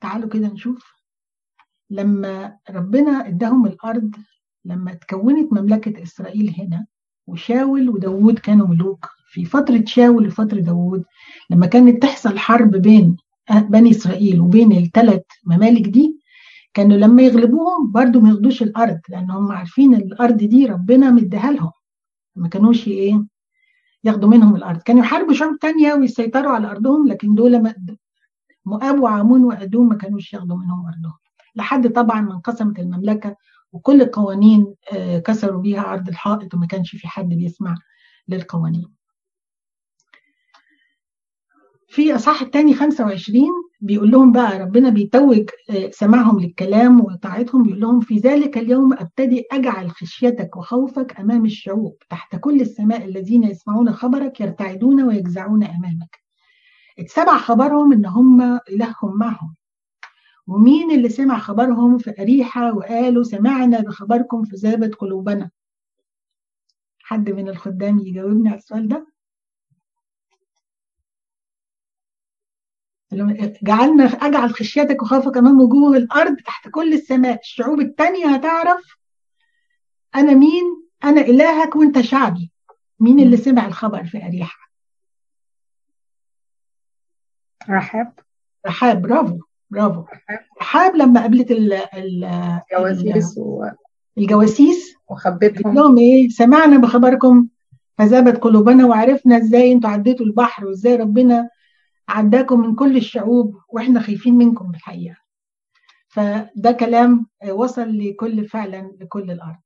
تعالوا كده نشوف. لما ربنا اداهم الأرض لما تكونت مملكة إسرائيل هنا وشاول وداوود كانوا ملوك في فترة شاول وفترة داوود لما كانت تحصل حرب بين بني إسرائيل وبين الثلاث ممالك دي كانوا لما يغلبوهم برضو ما ياخدوش الأرض لأن هم عارفين الأرض دي ربنا مديها لهم. ما كانوش إيه ياخدوا منهم الأرض. كانوا يحاربوا شعوب تانية ويسيطروا على أرضهم لكن دول مؤاب وعمون وأدوم ما كانوش ياخدوا منهم أرضهم. لحد طبعا ما انقسمت المملكة وكل القوانين آه، كسروا بيها عرض الحائط وما كانش في حد بيسمع للقوانين. في أصحاح الثاني 25 بيقول لهم بقى ربنا بيتوج آه، سماعهم للكلام وطاعتهم بيقول لهم في ذلك اليوم ابتدئ أجعل خشيتك وخوفك أمام الشعوب تحت كل السماء الذين يسمعون خبرك يرتعدون ويجزعون أمامك. اتسمع خبرهم إن هم إلههم معهم. ومين اللي سمع خبرهم؟ في أريحة وقالوا سمعنا بخبركم فذابت قلوبنا. حد من الخدام يجاوبني على السؤال ده؟ جعلنا أجعل خشيتك وخافك امام وجوه الأرض تحت كل السماء الشعوب التانية هتعرف أنا مين أنا إلهك وأنت شعبي. مين اللي سمع الخبر في أريحة؟ رحاب. رحاب برافو برافو. رحاب. لما قابلت الجواسيس الجواسيس؟ وخبتهم. لهم إيه؟ سمعنا بخبركم فذابت قلوبنا وعرفنا إزاي أنتوا عديتوا البحر وإزاي ربنا عداكم من كل الشعوب وإحنا خايفين منكم الحقيقة. فده كلام وصل لكل فعلا لكل الأرض.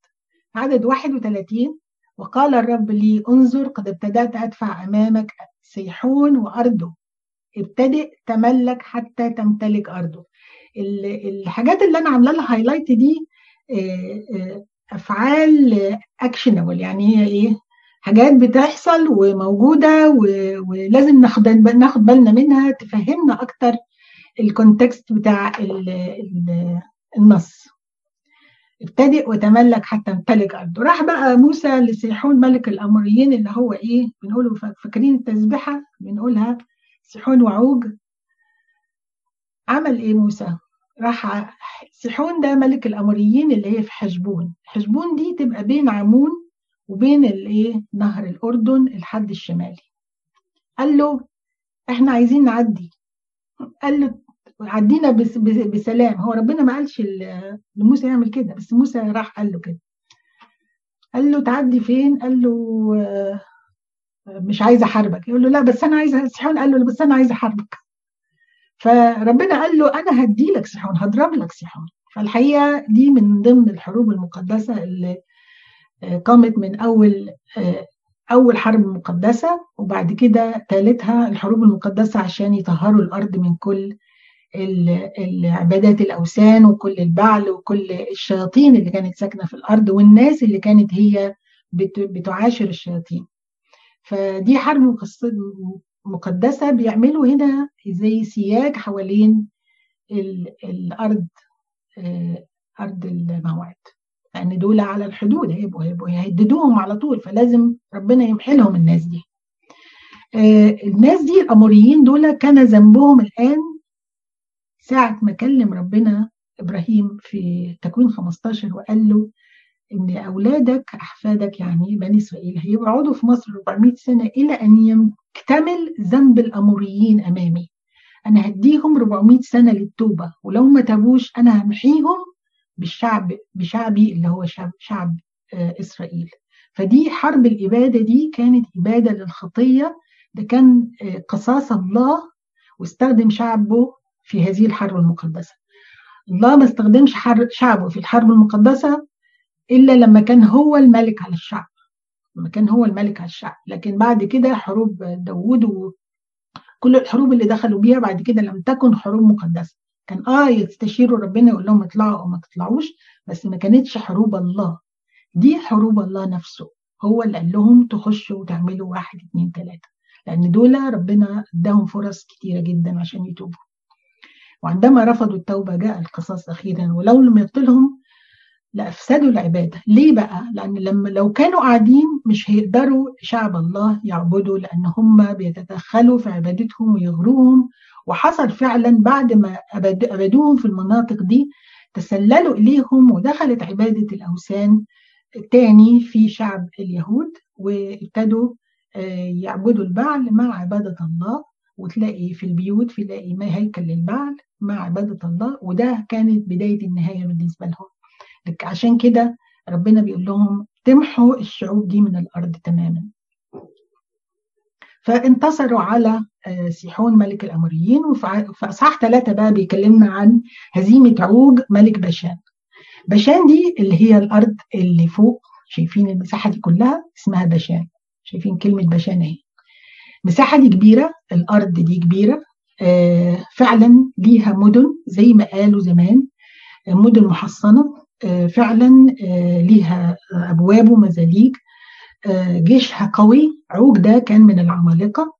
عدد 31 وقال الرب لي انظر قد ابتدأت أدفع أمامك سيحون وأرضه. ابتدئ تملك حتى تمتلك أرضه. الحاجات اللي أنا عاملة لها highlight دي أفعال actionable يعني هي إيه؟ حاجات بتحصل وموجودة ولازم ناخد ناخد بالنا منها تفهمنا أكتر ال context بتاع النص. ابتدئ وتملك حتى امتلك أرضه. راح بقى موسى لسيحون ملك الاموريين اللي هو إيه بنقوله فاكرين التسبحه بنقولها سيحون وعوج. عمل إيه موسى؟ راح سيحون ده ملك الاموريين اللي هي في حجبون حجبون دي تبقى بين عمون وبين الايه؟ نهر الأردن الحد الشمالي. قال له إحنا عايزين نعدي. قال له عدينا بسلام. هو ربنا ما قالش لموسى يعمل كده بس موسى راح قال له كده. قال له تعدي فين؟ قال له مش عايز أحاربك. يقول له لا بس أنا عايز سحون قال له بس أنا عايز أحاربك. فربنا قال له أنا هدي لك سيحون هضرب لك سيحون. فالحقيقة دي من ضمن الحروب المقدسة اللي قامت من أول أول حرب مقدسة وبعد كده ثالثها الحروب المقدسة عشان يطهروا الأرض من كل العبادات الأوثان وكل البعل وكل الشياطين اللي كانت ساكنة في الأرض والناس اللي كانت هي بتعاشر الشياطين. فدي حرب مقدسة بيعملوا هنا زي سياج حوالين الأرض أرض الموعد. لأن دول على الحدود هيبقوا هيبقوا يهددوهم على طول فلازم ربنا يمحي لهم الناس دي. الناس دي الأموريين دول كان ذنبهم الآن ساعة ما كلم ربنا إبراهيم في تكوين 15 وقال له إن أولادك أحفادك يعني بني إسرائيل هيقعدوا في مصر 400 سنة إلى أن يكتمل ذنب الأموريين أمامي. أنا هديهم 400 سنة للتوبة ولو ما تابوش أنا همحيهم بالشعب بشعبي اللي هو شعب, شعب إسرائيل. فدي حرب الإبادة دي كانت إبادة للخطية. ده كان قصاص الله واستخدم شعبه في هذه الحرب المقدسة. الله ما استخدمش شعبه في الحرب المقدسة إلا لما كان هو الملك على الشعب لما كان هو الملك على الشعب. لكن بعد كده حروب داوود وكل الحروب اللي دخلوا بيها بعد كده لم تكن حروب مقدسة. كان آه يستشيروا ربنا يقول لهم اطلعوا أو ما تطلعوش بس ما كانتش حروب الله. دي حروب الله نفسه. هو اللي قال لهم تخشوا وتعملوا واحد اتنين تلاتة. لأن دول ربنا اداهم فرص كتيرة جدا عشان يتوبوا. وعندما رفضوا التوبة جاء القصاص أخيرا ولو لم يقتلهم لأفسدوا العبادة. ليه بقى؟ لأن لما لو كانوا قاعدين مش هيقدروا شعب الله يعبدوا لأن هم بيتدخلوا في عبادتهم ويغروهم. وحصل فعلا بعد ما أبدوهم في المناطق دي تسللوا إليهم ودخلت عبادة الأوثان تاني في شعب اليهود وابتدوا يعبدوا البعل مع عبادة الله. وتلاقي في البيوت تلاقي ما هيكل للبعل مع عبادة الله. وده كانت بداية النهاية بالنسبة لهم. عشان كده ربنا بيقول لهم تمحوا الشعوب دي من الأرض تماما. فانتصروا على سيحون ملك الأموريين وفي أصحاح ثلاثة بقى بيكلمنا عن هزيمة عوج ملك باشان باشان دي اللي هي الأرض اللي فوق شايفين المساحة دي كلها اسمها باشان شايفين كلمة باشان اهي. المساحة دي كبيرة الأرض دي كبيرة آه فعلا ليها مدن زي ما قالوا زمان آه مدن محصنة. آه فعلا ليها أبواب ومزاليج جيشها قوي عوج ده كان من العمالقة.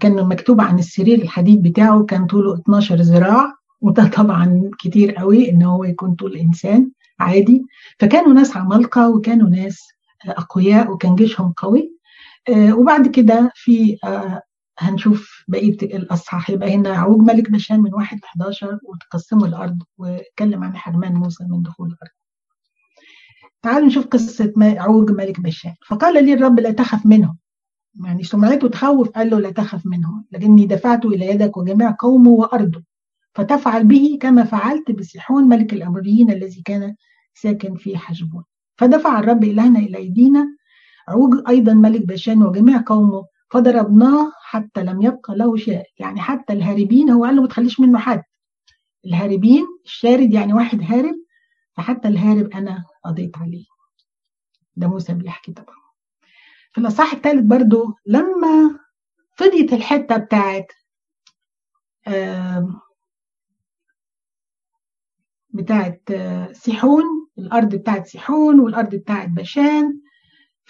كان مكتوب عن السرير الحديد بتاعه كان طوله 12 ذراع وده طبعا كتير قوي إن هو يكون طول إنسان عادي. فكانوا ناس عمالقة وكانوا ناس أقوياء وكان جيشهم قوي. وبعد كده في هنشوف بقية الأصحاح. يبقى هنا عوج ملك بشان من 1 ل 11 وتقسموا الأرض واتكلم عن حرمان موسى من دخول الأرض. تعالوا نشوف قصة عوج ملك بشان. فقال لي الرب لا تخف منهم. يعني سمعته تخوف قال له لا تخف منهم لأني دفعته إلى يدك وجميع قومه وأرضه. فتفعل به كما فعلت بسيحون ملك الاموريين الذي كان ساكن في حشبون فدفع الرب إلهنا إلى أيدينا. عوج أيضا ملك باشان وجميع قومه. فضربناه حتى لم يبقى له شيء يعني حتى الهاربين هو قال له ما تخليش منه حد. الهاربين الشارد يعني واحد هارب فحتى الهارب أنا قضيت عليه. ده موسى بيحكي طبعا. في الأصحاح الثالث برضو لما فضيت الحتة بتاعت بتاعت سيحون الأرض بتاعت سيحون والأرض بتاعت باشان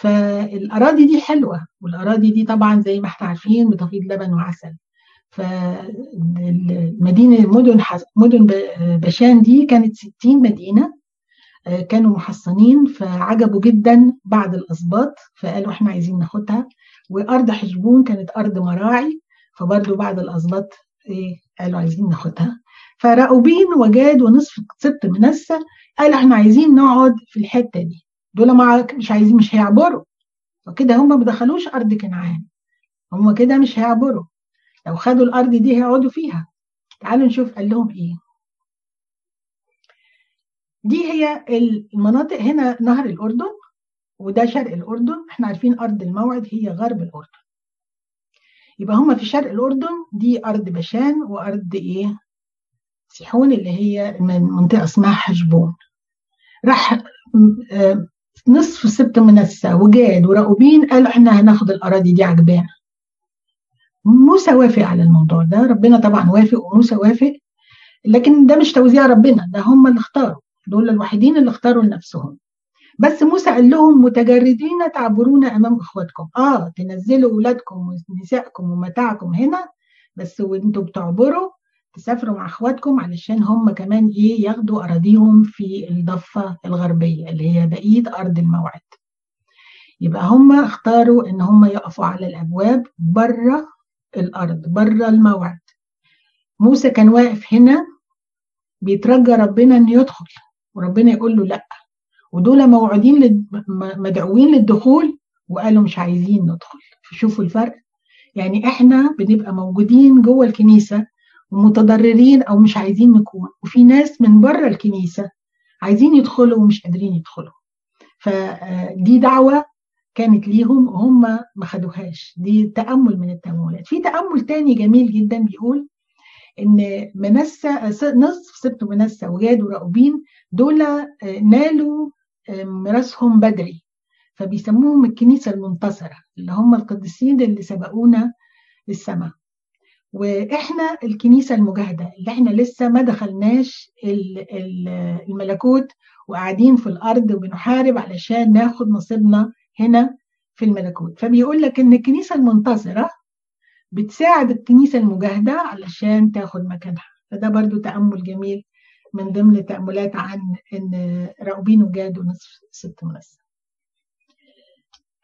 فالأراضي دي حلوة والأراضي دي طبعا زي ما إحنا عارفين بتفيض لبن وعسل. فالمدينه مدن مدن باشان دي كانت 60 مدينة كانوا محصنين فعجبوا جدا بعض الأسباط فقالوا إحنا عايزين ناخدها. وأرض حشبون كانت أرض مراعي فبرضه بعض الأسباط إيه قالوا عايزين ناخدها. فراؤوبين وجاد ونصف سبط منسى قالوا إحنا عايزين نقعد في الحتة دي. دول مع مش عايزين مش هيعبروا. وكده هم ما دخلوش أرض كنعان. هم كده مش هيعبروا. لو خدوا الأرض دي هيقعدوا فيها. تعالوا نشوف قال لهم إيه. دي هي المناطق هنا نهر الأردن وده شرق الأردن. إحنا عارفين أرض الموعد هي غرب الأردن. يبقى هم في شرق الأردن دي أرض بشان وأرض إيه؟ سيحون اللي هي من منطقة اسمها حجبون راح نصف سبت منسى وجاد وراؤوبين قالوا إحنا هناخد الأراضي دي عجبانا. موسى وافق على الموضوع ده. ربنا طبعا وافق وموسى وافق. لكن ده مش توزيع ربنا ده هم اللي اختاروا. دول الوحيدين اللي اختاروا لنفسهم. بس موسى قال لهم متجردين تعبرون أمام إخواتكم. آه تنزلوا أولادكم ونسائكم ومتاعكم هنا بس وأنتم بتعبروا تسافروا مع أخواتكم علشان هم كمان إيه ياخدوا أراضيهم في الضفة الغربية اللي هي بقية أرض الموعد. يبقى هم اختاروا إن هم يقفوا على الأبواب بره الأرض بره الموعد. موسى كان واقف هنا بيترجى ربنا انه يدخل وربنا يقول له لأ. ودول موعودين. مدعوين للدخول وقالوا مش عايزين ندخل. شوفوا الفرق. يعني إحنا بنبقى موجودين جوه الكنيسة ومتضررين أو مش عايزين نكون. وفي ناس من بره الكنيسة عايزين يدخلوا ومش قادرين يدخلوا. فدي دعوة كانت ليهم وهم ما خدوهاش. دي تأمل من التأملات. في تأمل تاني جميل جدا بيقول إن منسى نصف سبت منسى وجاد وراؤوبين دول نالوا ميراثهم بدري. فبيسموهم الكنيسة المنتصرة اللي هم القديسين اللي سبقونا للسماء. وإحنا الكنيسة المجاهدة اللي إحنا لسه ما دخلناش الملكوت وقاعدين في الأرض وبنحارب علشان ناخد نصيبنا هنا في الملكوت. فبيقول لك إن الكنيسة المنتصره بتساعد الكنيسة المجاهدة علشان تاخد مكانها. فده برضو تأمل جميل من ضمن التاملات عن إن راؤوبين وجاد ونصف ست منسى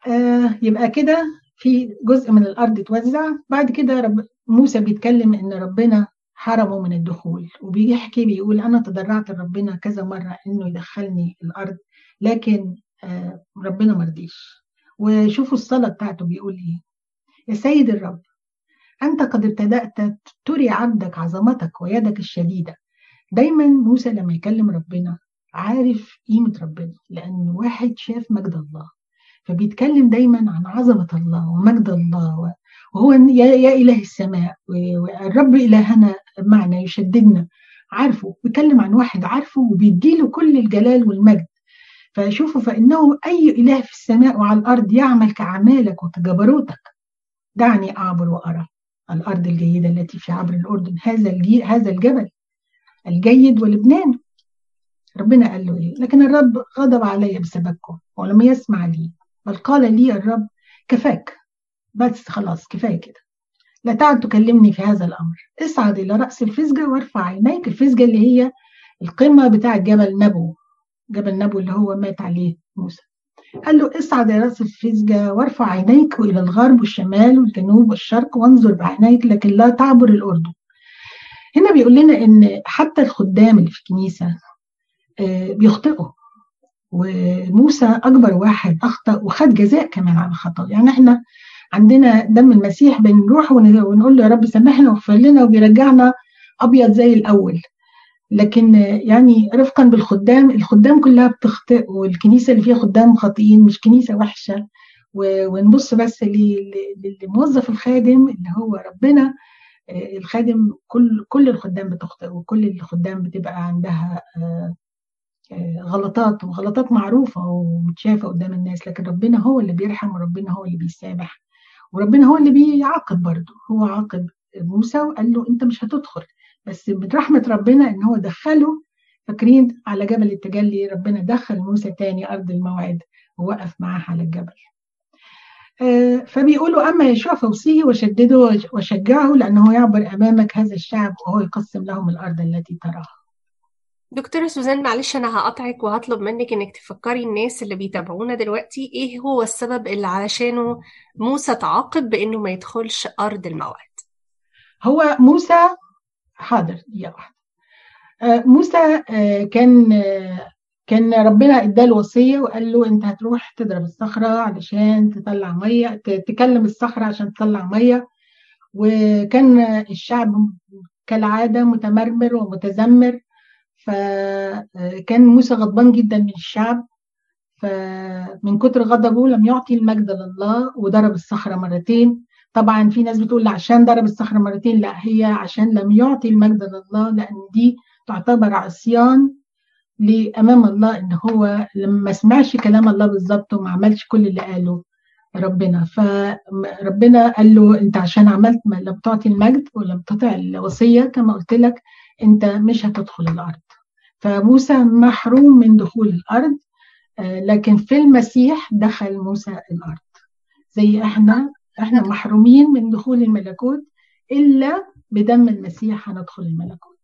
آه يبقى كده في جزء من الأرض اتوزع. بعد كده رب موسى بيتكلم إن ربنا حرمه من الدخول وبيحكي بيقول أنا تضرعت لربنا كذا مرة إنه يدخلني الأرض لكن آه ربنا مرضيش وشوفوا الصلاة بتاعته بيقول إيه. يا سيد الرب أنت قد ابتدأت تري عبدك عظمتك ويدك الشديدة. دايما موسى لما يكلم ربنا عارف قيمة ربنا لأن واحد شاف مجد الله. فبيتكلم دايما عن عظمة الله ومجد الله وهو يا, يا إله السماء والرب إلهنا معنا يشددنا عارفه بيتكلم عن واحد عارفه وبيديله كل الجلال والمجد. فشوفوا فإنه أي إله في السماء وعلى الأرض يعمل كأعمالك وكجبروتك. دعني أعبر وأرى الأرض الجيدة التي في عبر الأردن هذا هذا الجبل الجيد ولبنان. ربنا قال له إيه؟ لكن الرب غضب علي بسببكم ولم يسمع لي بل قال لي الرب كفاك. بس خلاص كفاية كده. لا تعد تكلمني في هذا الأمر. اصعد إلى رأس الفسجة وارفع عينيك. الفسجة اللي هي القمة بتاع جبل نبو جبل نبو اللي هو مات عليه موسى. قال له اصعد إلى رأس الفسجة وارفع عينيك إلى الغرب والشمال والجنوب والشرق وانظر بعينيك لكن لا تعبر الأردن. هنا بيقول لنا إن حتى الخدام اللي في الكنيسة بيخطئوا. وموسى أكبر واحد أخطأ وخد جزاء كمان على خطأ يعني إحنا عندنا دم المسيح بنروح ونقول له يا رب سامحنا واغفر لنا وبيرجعنا أبيض زي الأول. لكن يعني رفقا بالخدام الخدام كلها بتخطئ والكنيسة اللي فيها خدام خاطئين مش كنيسة وحشة. ونبص بس للموظف الخادم اللي هو ربنا. الخادم كل كل الخدام بتخطئ وكل الخدام بتبقى عندها غلطات وغلطات معروفة ومتشافة قدام الناس. لكن ربنا هو اللي بيرحم وربنا هو اللي بيسامح. وربنا هو اللي بيعاقب برضه. هو عاقب موسى وقال له أنت مش هتدخل. بس برحمة ربنا إن هو دخله فاكرين على جبل التجلي ربنا دخل موسى تاني أرض الموعد ووقف معاه على الجبل. آه فبيقولوا أما يشوع فوصيه وشدده وشجعه لأنه يعبر أمامك هذا الشعب وهو يقسم لهم الأرض التي تراها. دكتورة سوزان معلش أنا هقطعك وهطلب منك إنك تفكري الناس اللي بيتابعونا دلوقتي إيه هو السبب اللي علشانه موسى تعاقب بإنه ما يدخلش أرض الموعد. هو موسى حاضر دقيقة واحدة موسى آه كان آه كان ربنا اداله وصية وقال له أنت هتروح تضرب الصخرة علشان تطلع مية تكلم الصخرة عشان تطلع مية. وكان الشعب كالعادة متمرمر ومتذمر. فكان موسى غضبان جدا من الشعب فمن كتر غضبه لم يعطي المجد لله وضرب الصخرة مرتين. طبعا في ناس بتقول عشان ضرب الصخرة مرتين لا هي عشان لم يعطي المجد لله لأن دي تعتبر عصيان لأمام الله إن هو لما سمعش كلام الله بالظبط وما عملش كل اللي قاله ربنا. فربنا قال له أنت عشان عملت ما لم تعطي المجد ولم تطع الوصية كما قلت لك أنت مش هتدخل الأرض. فموسى محروم من دخول الأرض لكن في المسيح دخل موسى الأرض. زي إحنا إحنا محرومين من دخول الملكوت إلا بدم المسيح هندخل الملكوت.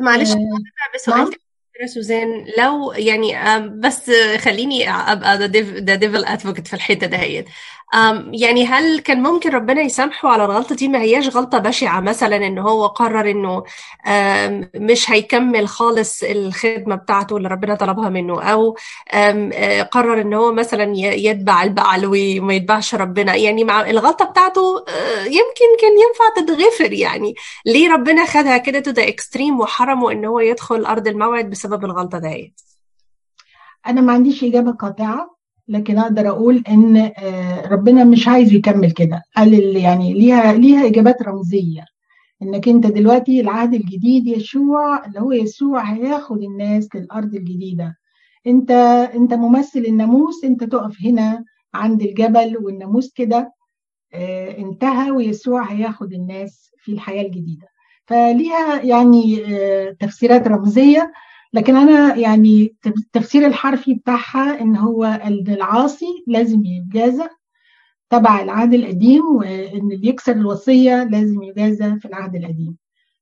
معلش آه بسؤال سوزان لو يعني بس خليني أبقى the devil advocate في الحتة دهيت. يعني هل كان ممكن ربنا يسامحه على الغلطة دي؟ ما هياش غلطة بشعة مثلا إن هو قرر إنه مش هيكمل خالص الخدمة بتاعته اللي ربنا طلبها منه أو قرر إن هو مثلا يتبع البعل وما يتبعش ربنا. يعني مع الغلطة بتاعته يمكن كان ينفع تتغفر يعني. ليه ربنا خدها كده to the extreme وحرمه إن هو يدخل أرض الموعد بسبب الغلطة ديت؟ أنا ما عنديش إجابة قاطعة. لكن أقدر أقول إن ربنا مش عايز يكمل كده. قال يعني ليها ليها إجابات رمزية. إنك أنت دلوقتي العهد الجديد يشوع اللي هو يسوع هياخد الناس للأرض الجديدة. أنت أنت ممثل الناموس أنت تقف هنا عند الجبل والناموس كده انتهى ويسوع هياخد الناس في الحياة الجديدة. فليها يعني تفسيرات رمزية. لكن أنا يعني التفسير الحرفي بتاعها إن هو العاصي لازم يتجازى تبع العهد القديم وإن اللي يكسر الوصية لازم يجازى في العهد القديم.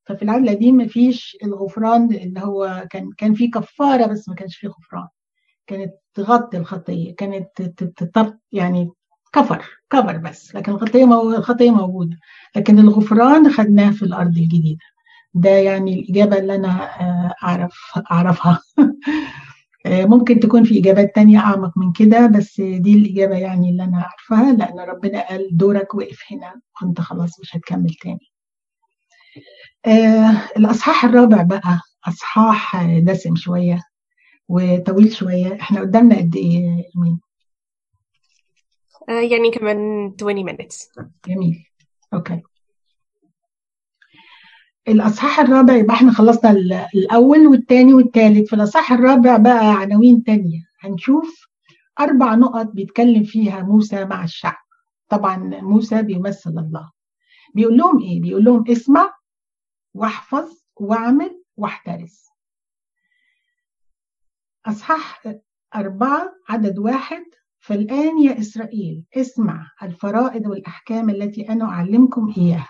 ففي العهد القديم ما فيش الغفران اللي هو كان كان في كفارة بس ما كانش فيه غفران. كانت تغطي الخطية كانت يعني كفر كفر بس. لكن الخطية الخطية موجودة. لكن الغفران خدناه في الأرض الجديدة. ده يعني الإجابة اللي أنا أعرف أعرفها. ممكن تكون في إجابات تانية أعمق من كده بس دي الإجابة يعني اللي أنا أعرفها لأن ربنا قال دورك وقف هنا وأنت خلاص مش هتكمل تاني. الأصحاح الرابع بقى أصحاح دسم شوية وطويل شوية. إحنا قدامنا قد إيه مين؟ يعني كمان 20 minutes. جميل. أوكي. الأصحاح الرابع يبقى إحنا خلصنا الأول والثاني والثالث في الأصحاح الرابع بقى عناوين تانية. هنشوف أربع نقط بيتكلم فيها موسى مع الشعب. طبعا موسى بيمثل الله. بيقول لهم إيه؟ بيقول لهم اسمع واحفظ واعمل واحترس. أصحاح أربعة عدد واحد. فالآن يا إسرائيل اسمع الفرائض والأحكام التي أنا أعلمكم إياها.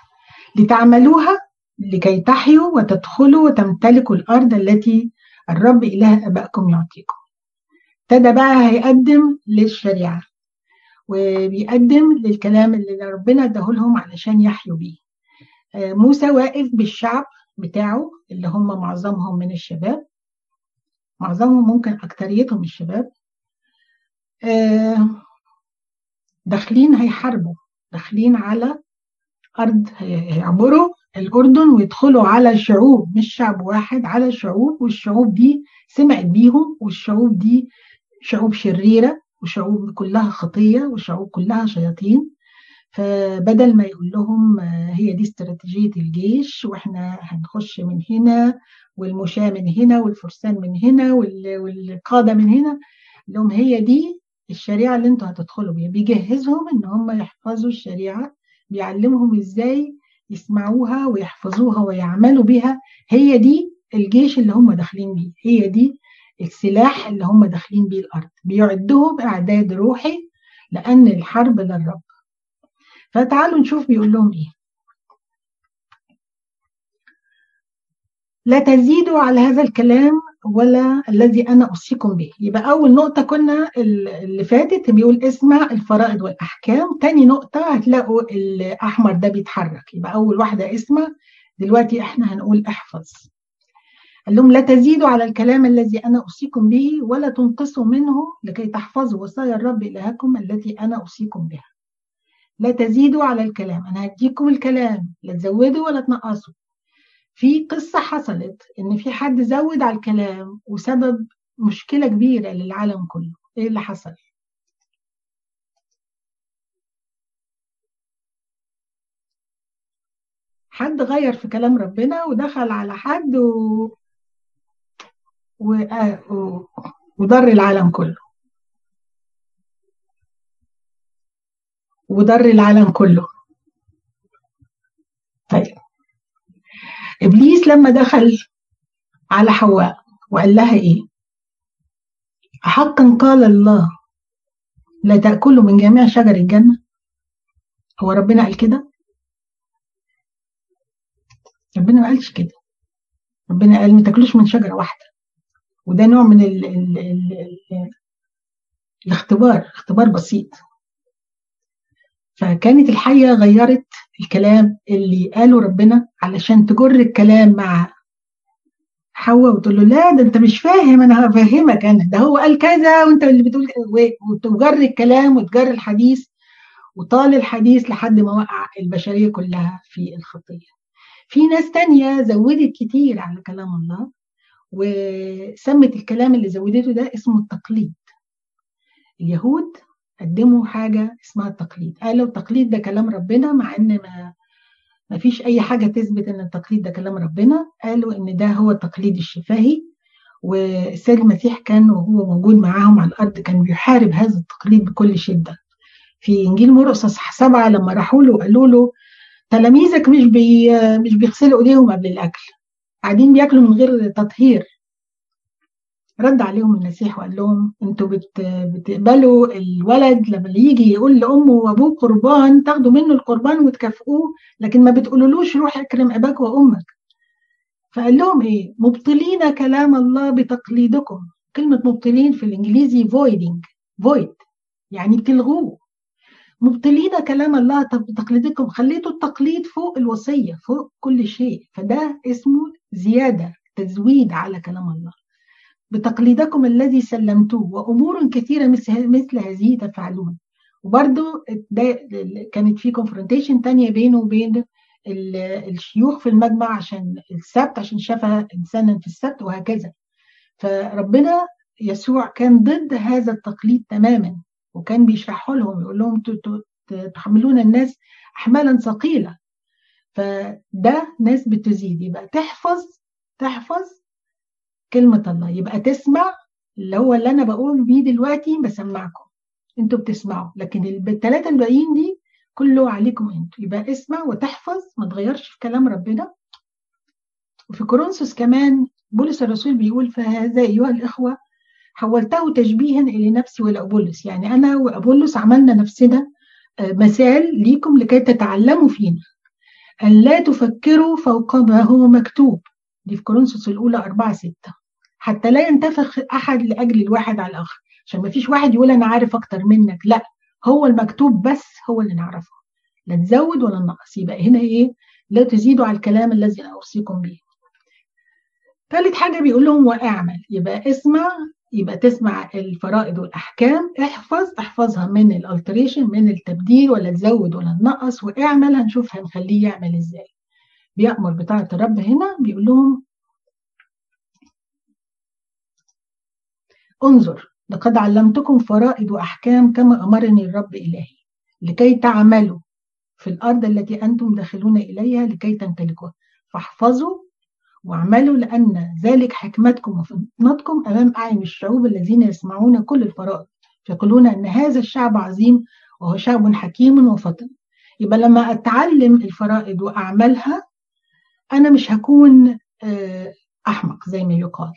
لتعملوها لكي تحيوا وتدخلوا وتمتلكوا الأرض التي الرب إله أبائكم يعطيكم. ابتدى بقى هيقدم للشريعة وبيقدم للكلام اللي ربنا اداهولهم علشان يحيوا بيه. موسى واقف بالشعب بتاعه اللي هم معظمهم من الشباب معظمهم ممكن أكتريتهم الشباب. داخلين هيحاربوا داخلين على أرض هيعبروا الأردن ويدخلوا على شعوب مش شعب واحد على شعوب والشعوب دي سمعت بيهم والشعوب دي شعوب شريرة وشعوب كلها خطية وشعوب كلها شياطين. فبدل ما يقول لهم هي دي استراتيجية الجيش وإحنا هنخش من هنا والمشاة من هنا والفرسان من هنا والقادة من هنا لهم هي دي الشريعة اللي أنتوا هتدخلوا بيها. بيجهزهم إن هم يحفظوا الشريعة بيعلمهم إزاي يسمعوها ويحفظوها ويعملوا بها هي دي الجيش اللي هم داخلين بيه هي دي السلاح اللي هم داخلين بيه الأرض. بيعدهم إعداد روحي لأن الحرب للرب فتعالوا نشوف بيقول لهم إيه. لا تزيدوا على هذا الكلام ولا الذي أنا أوصيكم به. يبقى أول نقطة كنا اللي فاتت بيقول اسمع الفرائض والأحكام. تاني نقطة هتلاقوا الأحمر ده بيتحرك. يبقى أول واحدة اسمع دلوقتي إحنا هنقول احفظ. قال لهم لا تزيدوا على الكلام الذي أنا أوصيكم به ولا تنقصوا منه لكي تحفظوا وصايا الرب إلهكم التي أنا أوصيكم بها. لا تزيدوا على الكلام. أنا هديكم الكلام. لا تزودوا ولا تنقصوا. في قصة حصلت إن في حد زود على الكلام وسبب مشكلة كبيرة للعالم كله، إيه اللي حصل؟ حد غير في كلام ربنا ودخل على حد و... و... و... وضر العالم كله. وضر العالم كله. طيب. إبليس لما دخل على حواء وقال لها إيه؟ حقا قال الله لا تأكلوا من جميع شجر الجنة؟ هو ربنا قال كده؟ ربنا ما قالش كده. ربنا قال ما تاكلوش من شجرة واحدة. وده نوع من ال ال ال ال الاختبار اختبار بسيط. فكانت الحية غيرت الكلام اللي قاله ربنا علشان تجر الكلام مع حواء وتقول له لا ده أنت مش فاهم أنا هفهمك أنا ده هو قال كذا وأنت اللي بتقول وتجر الكلام وتجر الحديث وطال الحديث لحد ما وقع البشرية كلها في الخطية. في ناس تانية زودت كتير على كلام الله وسمت الكلام اللي زودته ده اسمه التقليد. اليهود قدموا حاجة اسمها التقليد. قالوا التقليد ده كلام ربنا مع إن ما ما فيش أي حاجة تثبت إن التقليد ده كلام ربنا قالوا إن ده هو التقليد الشفاهي والسيد المسيح كان وهو موجود معاهم على الأرض كان بيحارب هذا التقليد بكل شدة. في إنجيل مرقس اصحاح سبعة لما راحوا له وقالوا له تلاميذك مش بي مش بيغسلوا إيديهم قبل الأكل قاعدين بياكلوا من غير تطهير. رد عليهم المسيح وقال لهم أنتوا بت... بتقبلوا الولد لما يجي يقول لأمه وأبوه قربان تاخدوا منه القربان وتكافئوه لكن ما بتقولولوش روح اكرم أباك وأمك. فقال لهم إيه؟ مبطلين كلام الله بتقليدكم. كلمة مبطلين في الإنجليزي voiding void يعني بتلغوه. مبطلين كلام الله بتقليدكم خليتوا التقليد فوق الوصية فوق كل شيء. فده اسمه زيادة تزويد على كلام الله. بتقليدكم الذي سلمتوه وأمور كثيرة مثل هذه تفعلون. وبرده ده كانت في كونفرونتيشن تانية بينه وبين الشيوخ في المجمع عشان السبت عشان شافها إنسانا في السبت وهكذا. فربنا يسوع كان ضد هذا التقليد تماما وكان بيشرحه لهم يقول لهم تحملون الناس احمالا ثقيلة. فده ناس بتزيد. يبقى تحفظ تحفظ كلمة الله. يبقى تسمع اللي هو اللي أنا بقول بيه دلوقتي بسمعكم. أنتوا بتسمعوا. لكن الثلاثة الباقيين دي كله عليكم أنتوا. يبقى اسمع وتحفظ ما تغيرش في كلام ربنا. وفي كورنثوس كمان بولس الرسول بيقول فهذا أيها الإخوة حولته تشبيها إلى نفسي ولأبولس. يعني أنا وأبولس عملنا نفسنا مثال ليكم لكي تتعلموا فينا. أن لا تفكروا فوق ما هو مكتوب. دي في كورنثوس الأولى 4 6 حتى لا ينتفخ أحد لأجل الواحد على الآخر. عشان ما فيش واحد يقول أنا عارف أكتر منك. لا هو المكتوب بس هو اللي نعرفه. لا تزود ولا نقص. يبقى هنا إيه؟ لا تزيدوا على الكلام الذي أوصيكم به. ثالث حاجة بيقول لهم واعمل. يبقى اسمع يبقى تسمع الفرائض والأحكام. احفظ احفظها من الالتريشن من التبديل ولا تزود ولا تنقص واعمل هنشوف هنخليه يعمل إزاي. بيأمر بطاعة الرب هنا. بيقول لهم انظر لقد علمتكم فرائض وأحكام كما أمرني الرب إلهي لكي تعملوا في الأرض التي أنتم داخلون إليها لكي تمتلكوها. فاحفظوا واعملوا لأن ذلك حكمتكم وفطنتكم أمام أعين الشعوب الذين يسمعون كل الفرائض فيقولون أن هذا الشعب عظيم وهو شعب حكيم وفطن. يبقى لما أتعلم الفرائض وأعملها أنا مش هكون أحمق زي ما يقال.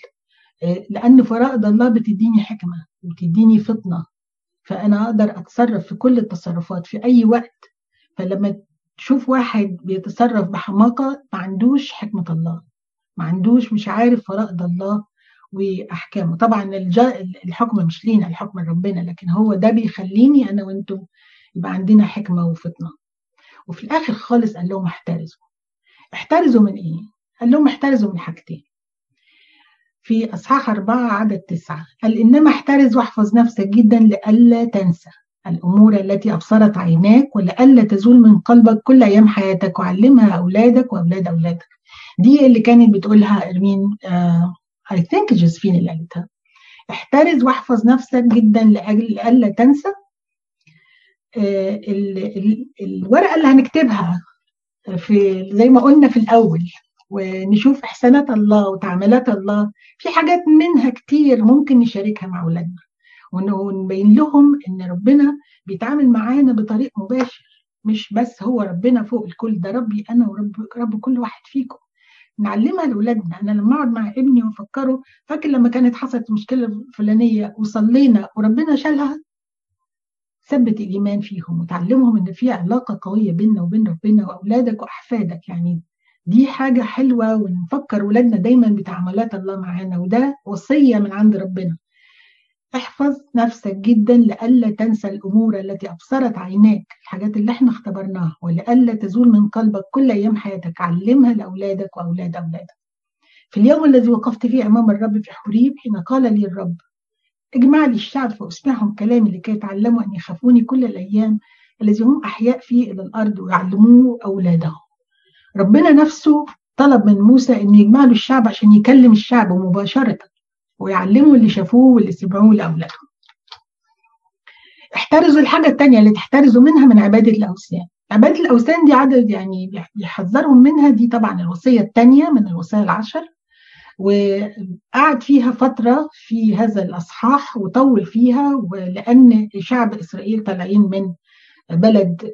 لأن فرائض الله بتديني حكمة وبتديني فطنة. فأنا أقدر أتصرف في كل التصرفات في أي وقت. فلما تشوف واحد بيتصرف بحماقة ما عندوش حكمة الله ما عندوش مش عارف فرائض الله وأحكامه. طبعا الحكم مش لينا الحكم لربنا لكن هو ده بيخليني أنا وأنتم يبقى عندنا حكمة وفطنة. وفي الآخر خالص قال لهم احترزوا. احترزوا من إيه؟ قال لهم احترزوا من حاجتين. في أصحاح أربعة عدد تسعة. قال إنما احترز واحفظ نفسك جدا لئلا تنسى. الأمور التي أبصرت عيناك ولئلا تزول من قلبك كل أيام حياتك. وعلمها أولادك وأولاد أولادك. دي اللي كانت بتقولها إرمين اي ثينك جوزفين اللي قالتها. احترز واحفظ نفسك جدا لأجل لئلا تنسى. ال الورقة اللي هنكتبها في زي ما قلنا في الأول. ونشوف إحسانات الله وتعاملات الله. في حاجات منها كتير ممكن نشاركها مع أولادنا. ونبين لهم إن ربنا بيتعامل معانا بطريق مباشر. مش بس هو ربنا فوق الكل ده ربي أنا ورب رب كل واحد فيكم. نعلمها لأولادنا. أنا لما أقعد مع ابني وأفكره فاكر لما كانت حصلت مشكلة فلانية وصلينا وربنا شالها؟ ثبت الإيمان فيهم وتعلمهم إن في علاقة قوية بيننا وبين ربنا وأولادك وأحفادك. يعني دي حاجة حلوة ونفكر ولادنا دايما بتعاملات الله معانا وده وصية من عند ربنا. احفظ نفسك جدا لئلا تنسى الأمور التي أبصرت عيناك الحاجات اللي إحنا اختبرناها ولئلا تزول من قلبك كل أيام حياتك. علمها لأولادك وأولاد أولادك. في اليوم الذي وقفت فيه أمام الرب في حريب حين قال لي الرب اجمع لي الشعب فاسمعهم كلامي لكي يتعلموا أن يخافوني كل الأيام الذي هم أحياء فيه إلى الأرض ويعلموه أولادهم. ربنا نفسه طلب من موسى انه يجمع له الشعب عشان يكلم الشعب مباشرة ويعلموا اللي شافوه واللي سمعوه لاولادهم احترزوا الحاجة الثانية اللي تحترزوا منها من عبادة الأوثان. عبادة الأوثان دي عدد يعني بيحذرهم منها دي طبعا الوصية الثانية من الوصايا العشر. وقعد فيها فترة في هذا الأصحاح وطول فيها ولأن شعب إسرائيل طالعين من بلد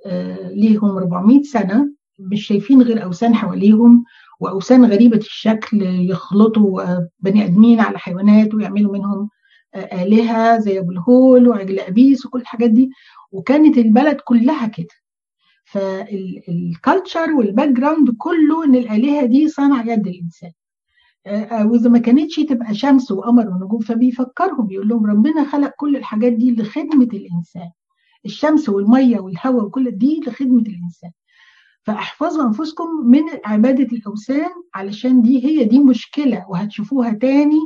ليهم 400 سنة. مش شايفين غير أوثان حواليهم وأوثان غريبة الشكل يخلطوا بني آدمين على حيوانات ويعملوا منهم آلهة زي أبو الهول وعجل ابيس وكل الحاجات دي. وكانت البلد كلها كده. فال culture وال background كله إن الآلهة دي صنع يد الإنسان. وإذا ما كانتش تبقى شمس وقمر ونجوم فبيفكرهم بيقول لهم ربنا خلق كل الحاجات دي لخدمة الإنسان. الشمس والمية والهواء وكل دي لخدمة الإنسان. فاحفظوا أنفسكم من عبادة الأوثان علشان دي هي دي مشكلة وهتشوفوها تاني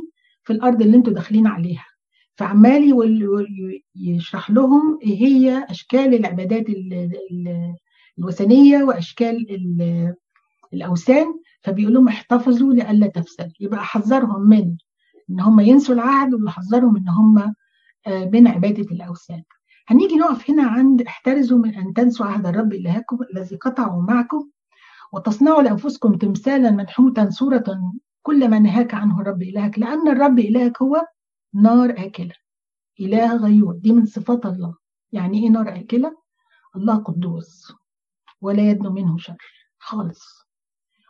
في الأرض اللي أنتوا داخلين عليها. فعمال يشرح لهم إيه هي أشكال العبادات الوثنية وأشكال الأوثان. فبيقول لهم احتفظوا لئلا تفسدوا يبقى حذرهم من إن هم ينسوا العهد ويحذرهم إن هم من عبادة الأوثان. هنيجي نقف هنا عند احترزوا من أن تنسوا عهد الرب إلهكم الذي قطعوا معكم وتصنعوا لأنفسكم تمثالا منحوتا صورة كل ما نهاك عنه الرب إلهك لأن الرب إلهك هو نار آكلة. إله غيور دي من صفات الله. يعني إيه نار آكلة؟ الله قدوس ولا يدنو منه شر خالص.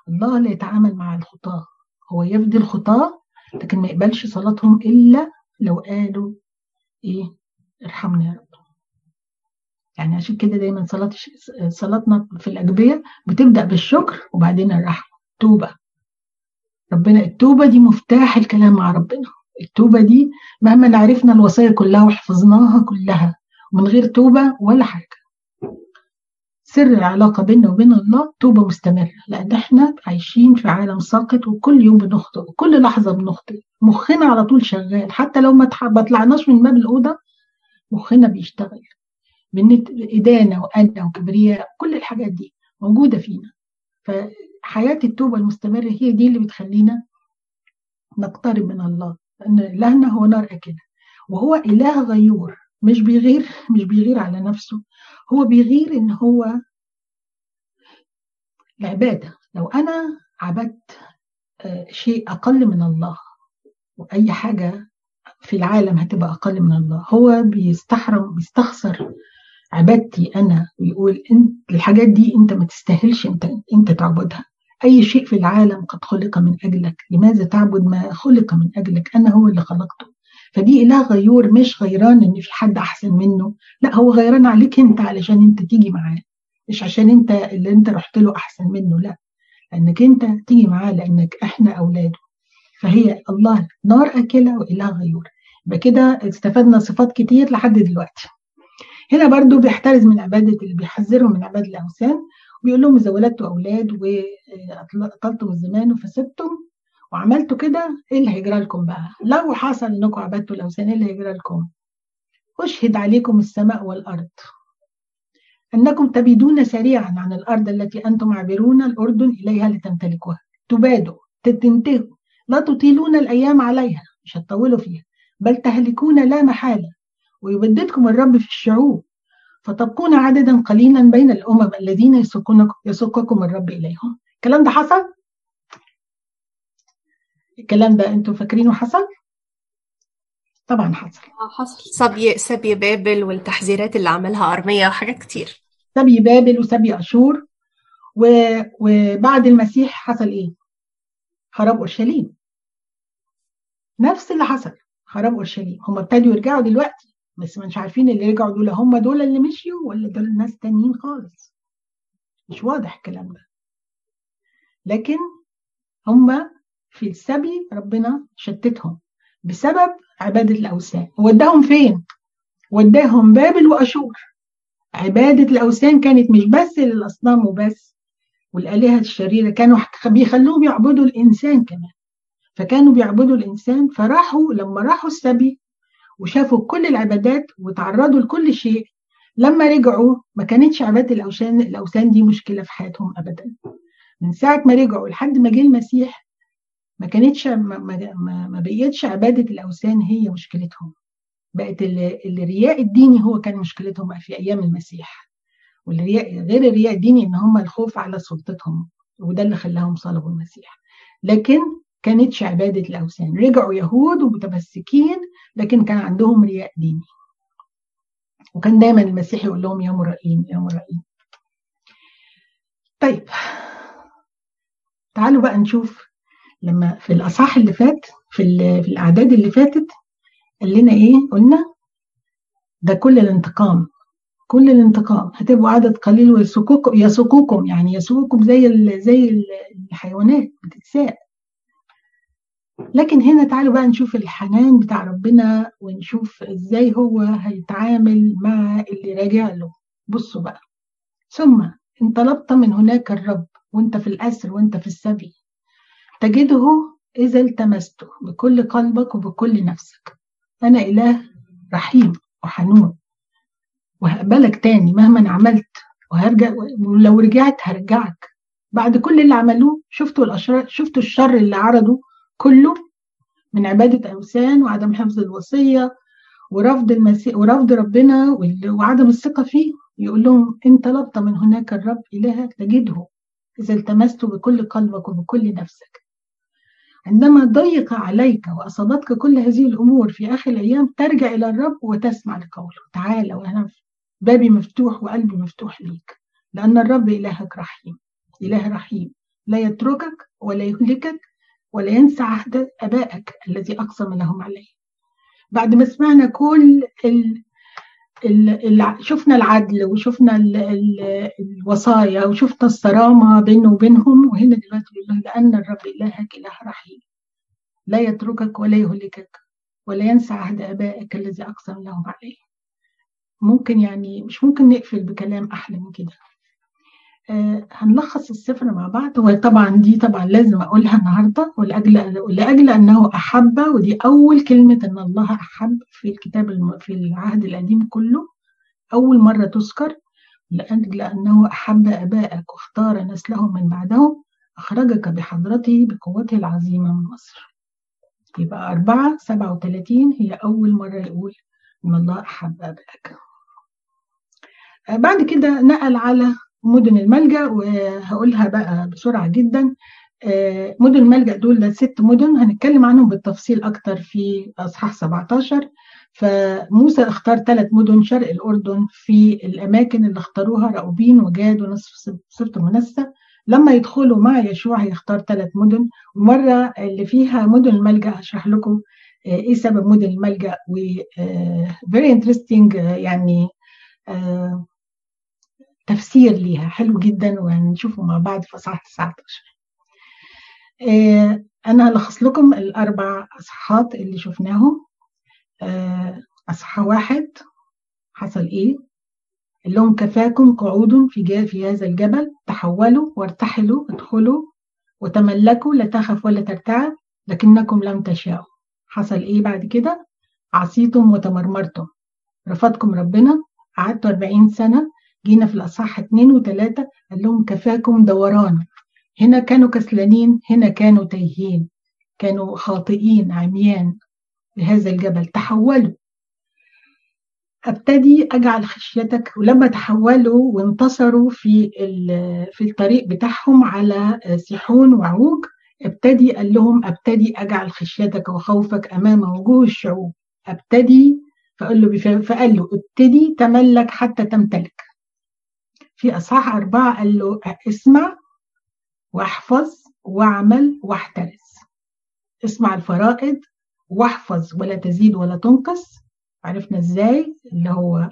الله لا يتعامل مع الخطاة هو يفدي الخطاة لكن ما يقبلش صلاتهم إلا لو قالوا إيه ارحمنا يا رب. يعني عشان كده دايما صلاة صلاتنا في الأجبية بتبدأ بالشكر وبعدين الرحمة توبة ربنا التوبة دي مفتاح الكلام مع ربنا. التوبة دي مهما عرفنا الوصايا كلها وحفظناها كلها ومن غير توبة ولا حاجة. سر العلاقة بيننا وبين الله توبة مستمرة. لأن إحنا عايشين في عالم ساقط وكل يوم بنخطئ وكل لحظة بنخطئ. مخنا على طول شغال. حتى لو ما طلعناش من باب الأوضة مخنا بيشتغل. من إدانة وأنا وكبرياء كل الحاجات دي موجودة فينا. فحياة التوبة المستمرة هي دي اللي بتخلينا نقترب من الله لأن إلهنا هو نار أكلة. وهو إله غيور مش بيغير مش بيغير على نفسه. هو بيغير إن هو العبادة. لو أنا عبدت شيء أقل من الله وأي حاجة في العالم هتبقى أقل من الله هو بيستحرم بيستخسر عبادتي أنا ويقول انت الحاجات دي أنت ما تستاهلش أنت أنت تعبدها. أي شيء في العالم قد خلق من أجلك. لماذا تعبد ما خلق من أجلك؟ أنا هو اللي خلقته. فدي إله غيور مش غيران إن في حد أحسن منه. لا هو غيران عليك أنت علشان أنت تيجي معاه. مش عشان أنت اللي أنت رحت له أحسن منه لا. لأنك أنت تيجي معاه لأنك إحنا أولاده. فهي الله نار أكلة وإله غيور. يبقى كده استفدنا صفات كتير لحد دلوقتي. هنا برضو بيحترز من عبادة اللي بيحذرهم من عبادة الأوثان بيقول لهم إذا ولدتوا أولاد وأطلتم الزمان وفسدتم وعملتوا كده إيه اللي هيجرى لكم بقى؟ لو حصل إنكم عبدتوا الأوثان إيه اللي هيجرى لكم؟ أشهد عليكم السماء والأرض أنكم تبيدون سريعا عن الأرض التي أنتم عابرون الأردن إليها لتمتلكوها تبادوا تنتهوا لا تطيلون الأيام عليها مش هتطولوا فيها بل تهلكون لا محالة ويبددكم الرب في الشعوب. فتبقون عددا قليلا بين الأمم الذين يسوقكم الرب إليهم. الكلام ده حصل؟ الكلام ده أنتوا فاكرينه حصل؟ طبعا حصل. حصل. سبي سبي بابل والتحذيرات اللي عملها أرميا وحاجات كتير. سبي بابل وسبي أشور. و... وبعد المسيح حصل إيه؟ خراب أورشليم. نفس اللي حصل خراب أورشليم. هم ابتدوا يرجعوا دلوقتي. بس مش عارفين اللي رجعوا دول هم دول اللي مشيوا ولا دول ناس تانيين خالص؟ مش واضح الكلام ده. لكن هم في السبي ربنا شتتهم بسبب عبادة الأوثان. وداهم فين؟ وداهم بابل وأشور. عبادة الأوثان كانت مش بس للأصنام وبس والآلهة الشريرة كانوا بيخلوهم يعبدوا الإنسان كمان. فكانوا بيعبدوا الإنسان فراحوا لما راحوا السبي وشافوا كل العبادات وتعرضوا لكل شيء لما رجعوا ما كانتش عبادة الأوثان الأوثان دي مشكلة في حياتهم أبدا. من ساعة ما رجعوا لحد ما جه المسيح ما كانتش ما, ما, ما بقيتش عبادة الأوثان هي مشكلتهم. بقت الرياء الديني هو كان مشكلتهم في أيام المسيح. والرياء غير الرياء الديني إن هم الخوف على سلطتهم وده اللي خلاهم صلبوا المسيح. لكن كانتش عبادة الأوثان. رجعوا يهود ومتمسكين لكن كان عندهم رياء ديني. وكان دايما المسيح يقول لهم يا مرائين يا مرائين طيب تعالوا بقى نشوف لما في الأصحاح اللي فات في, في الأعداد اللي فاتت قال لنا إيه؟ قلنا ده كل الانتقام كل الانتقام. هتبقوا عدد قليل ويسوقوكم يسوقوكم يعني يسوقكم زي زي الحيوانات بتتساق. لكن هنا تعالوا بقى نشوف الحنان بتاع ربنا ونشوف إزاي هو هيتعامل مع اللي راجع له. بصوا بقى. ثم ان طلبت من هناك الرب وانت في الأسر وانت في السبي. تجده إذا التمسته بكل قلبك وبكل نفسك. أنا إله رحيم وحنون. وهقبلك تاني مهما عملت. وهرجع ولو رجعت هرجعك. بعد كل اللي عملوه شفتوا الأشرار شفتوا الشر اللي عرضوا كله من عبادة أوثان وعدم حفظ الوصية ورفض المسيح ورفض ربنا وعدم الثقة فيه. يقول لهم إن طلبت من هناك الرب إلهك تجده إذا التمست بكل قلبك وبكل نفسك. عندما ضيق عليك وأصابتك كل هذه الأمور في آخر الأيام ترجع إلى الرب وتسمع لقوله تعالى وأنا بابي مفتوح وقلبي مفتوح ليك لأن الرب إلهك رحيم إله رحيم. لا يتركك ولا يهلكك ولا ينسى عهد أبائك الذي أقسم لهم عليه. بعد ما سمعنا كل ال شفنا العدل وشفنا ال ال الوصايا وشفنا الصرامة بينه وبينهم وهنا دلوقتي بيقول لأن الرب إلهك إله رحيم. لا يتركك ولا يهلكك ولا ينسى عهد آبائك الذي أقسم لهم عليه. ممكن يعني مش ممكن نقفل بكلام أحلى من كده. هنلخص السفر مع بعض. وطبعا دي طبعا لازم أقولها النهارده ولاجل لاجل أنه أحب ودي أول كلمة إن الله أحب في الكتاب الم... في العهد القديم كله. أول مرة تذكر لأجل أنه أحب ابائك واختار نسلهم من بعدهم أخرجك بحضرته بقوته العظيمة من مصر. يبقى أربعة سبعة وثلاثين هي أول مرة يقول إن الله أحب أبائك آه بعد كده نقل على مدن الملجأ وهقولها بقى بسرعة جدا. مدن الملجأ دول ده ست مدن هنتكلم عنهم بالتفصيل أكتر في أصحاح 17 فموسى اختار ثلاث مدن شرق الأردن في الأماكن اللي اختاروها رأوبين وجاد ونصف سبط منسى. لما يدخلوا مع يشوع هيختار ثلاث مدن. ومرة اللي فيها مدن الملجأ هشرح لكم إيه سبب مدن الملجأ و very interesting يعني تفسير ليها. حلو جدا وهنشوفه مع بعض في اصحاح 19 آه أنا هلخص لكم الأربع اصحاحات اللي شفناهم. آه أصحاح واحد حصل إيه؟ لهم كفاكم قعود في في هذا الجبل. تحولوا وارتحلوا ادخلوا. وتملكوا لا تخف ولا ترتعب لكنكم لم تشاءوا. حصل إيه بعد كده؟ عصيتم وتمرمرتم. رفضكم ربنا. قعدتوا 40 سنة. جينا في الأصحاح اتنين وتلاتة قال لهم كفاكم دوران. هنا كانوا كسلانين هنا كانوا تايهين كانوا خاطئين عميان لهذا الجبل. تحولوا. أبتدي أجعل خشيتك. ولما تحولوا وانتصروا في في الطريق بتاعهم على سيحون وعوج أبتدي قال لهم أبتدي أجعل خشيتك وخوفك أمام وجوه الشعوب. أبتدي. فقال له فقال له ابتدي تملك حتى تمتلك. في أصحاح أربعة قال له اسمع واحفظ واعمل واحترس. اسمع الفرائض واحفظ ولا تزيد ولا تنقص. عرفنا إزاي؟ اللي هو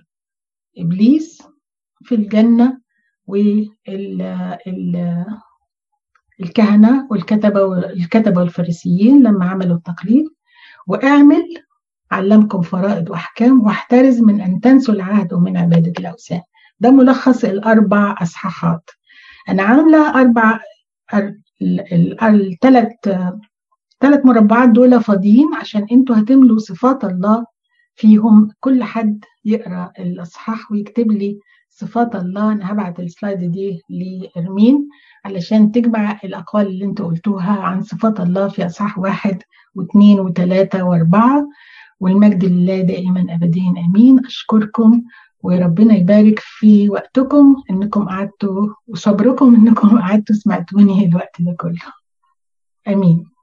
إبليس في الجنة والكهنه والكتبه والكتبه والفريسيين لما عملوا التقليد واعمل علمكم فرائض وأحكام واحترز من أن تنسوا العهد ومن عبادة الأوثان. ده ملخص الأربع أصحاحات. أنا عاملة أربع الثلاث ثلاث مربعات دول فاضيين عشان أنتوا هتملوا صفات الله فيهم. كل حد يقرأ الأصحاح ويكتب لي صفات الله. أنا هبعت السلايد دي لإرمين علشان تجمع الأقوال اللي أنتوا قلتوها عن صفات الله في أصحاح واحد واثنين وثلاثة وأربعة. والمجد لله دائما ابديا. آمين. أشكركم وربنا يبارك في وقتكم إنكم قعدتوا وصبركم إنكم قعدتوا سمعتوني الوقت ده كله. آمين.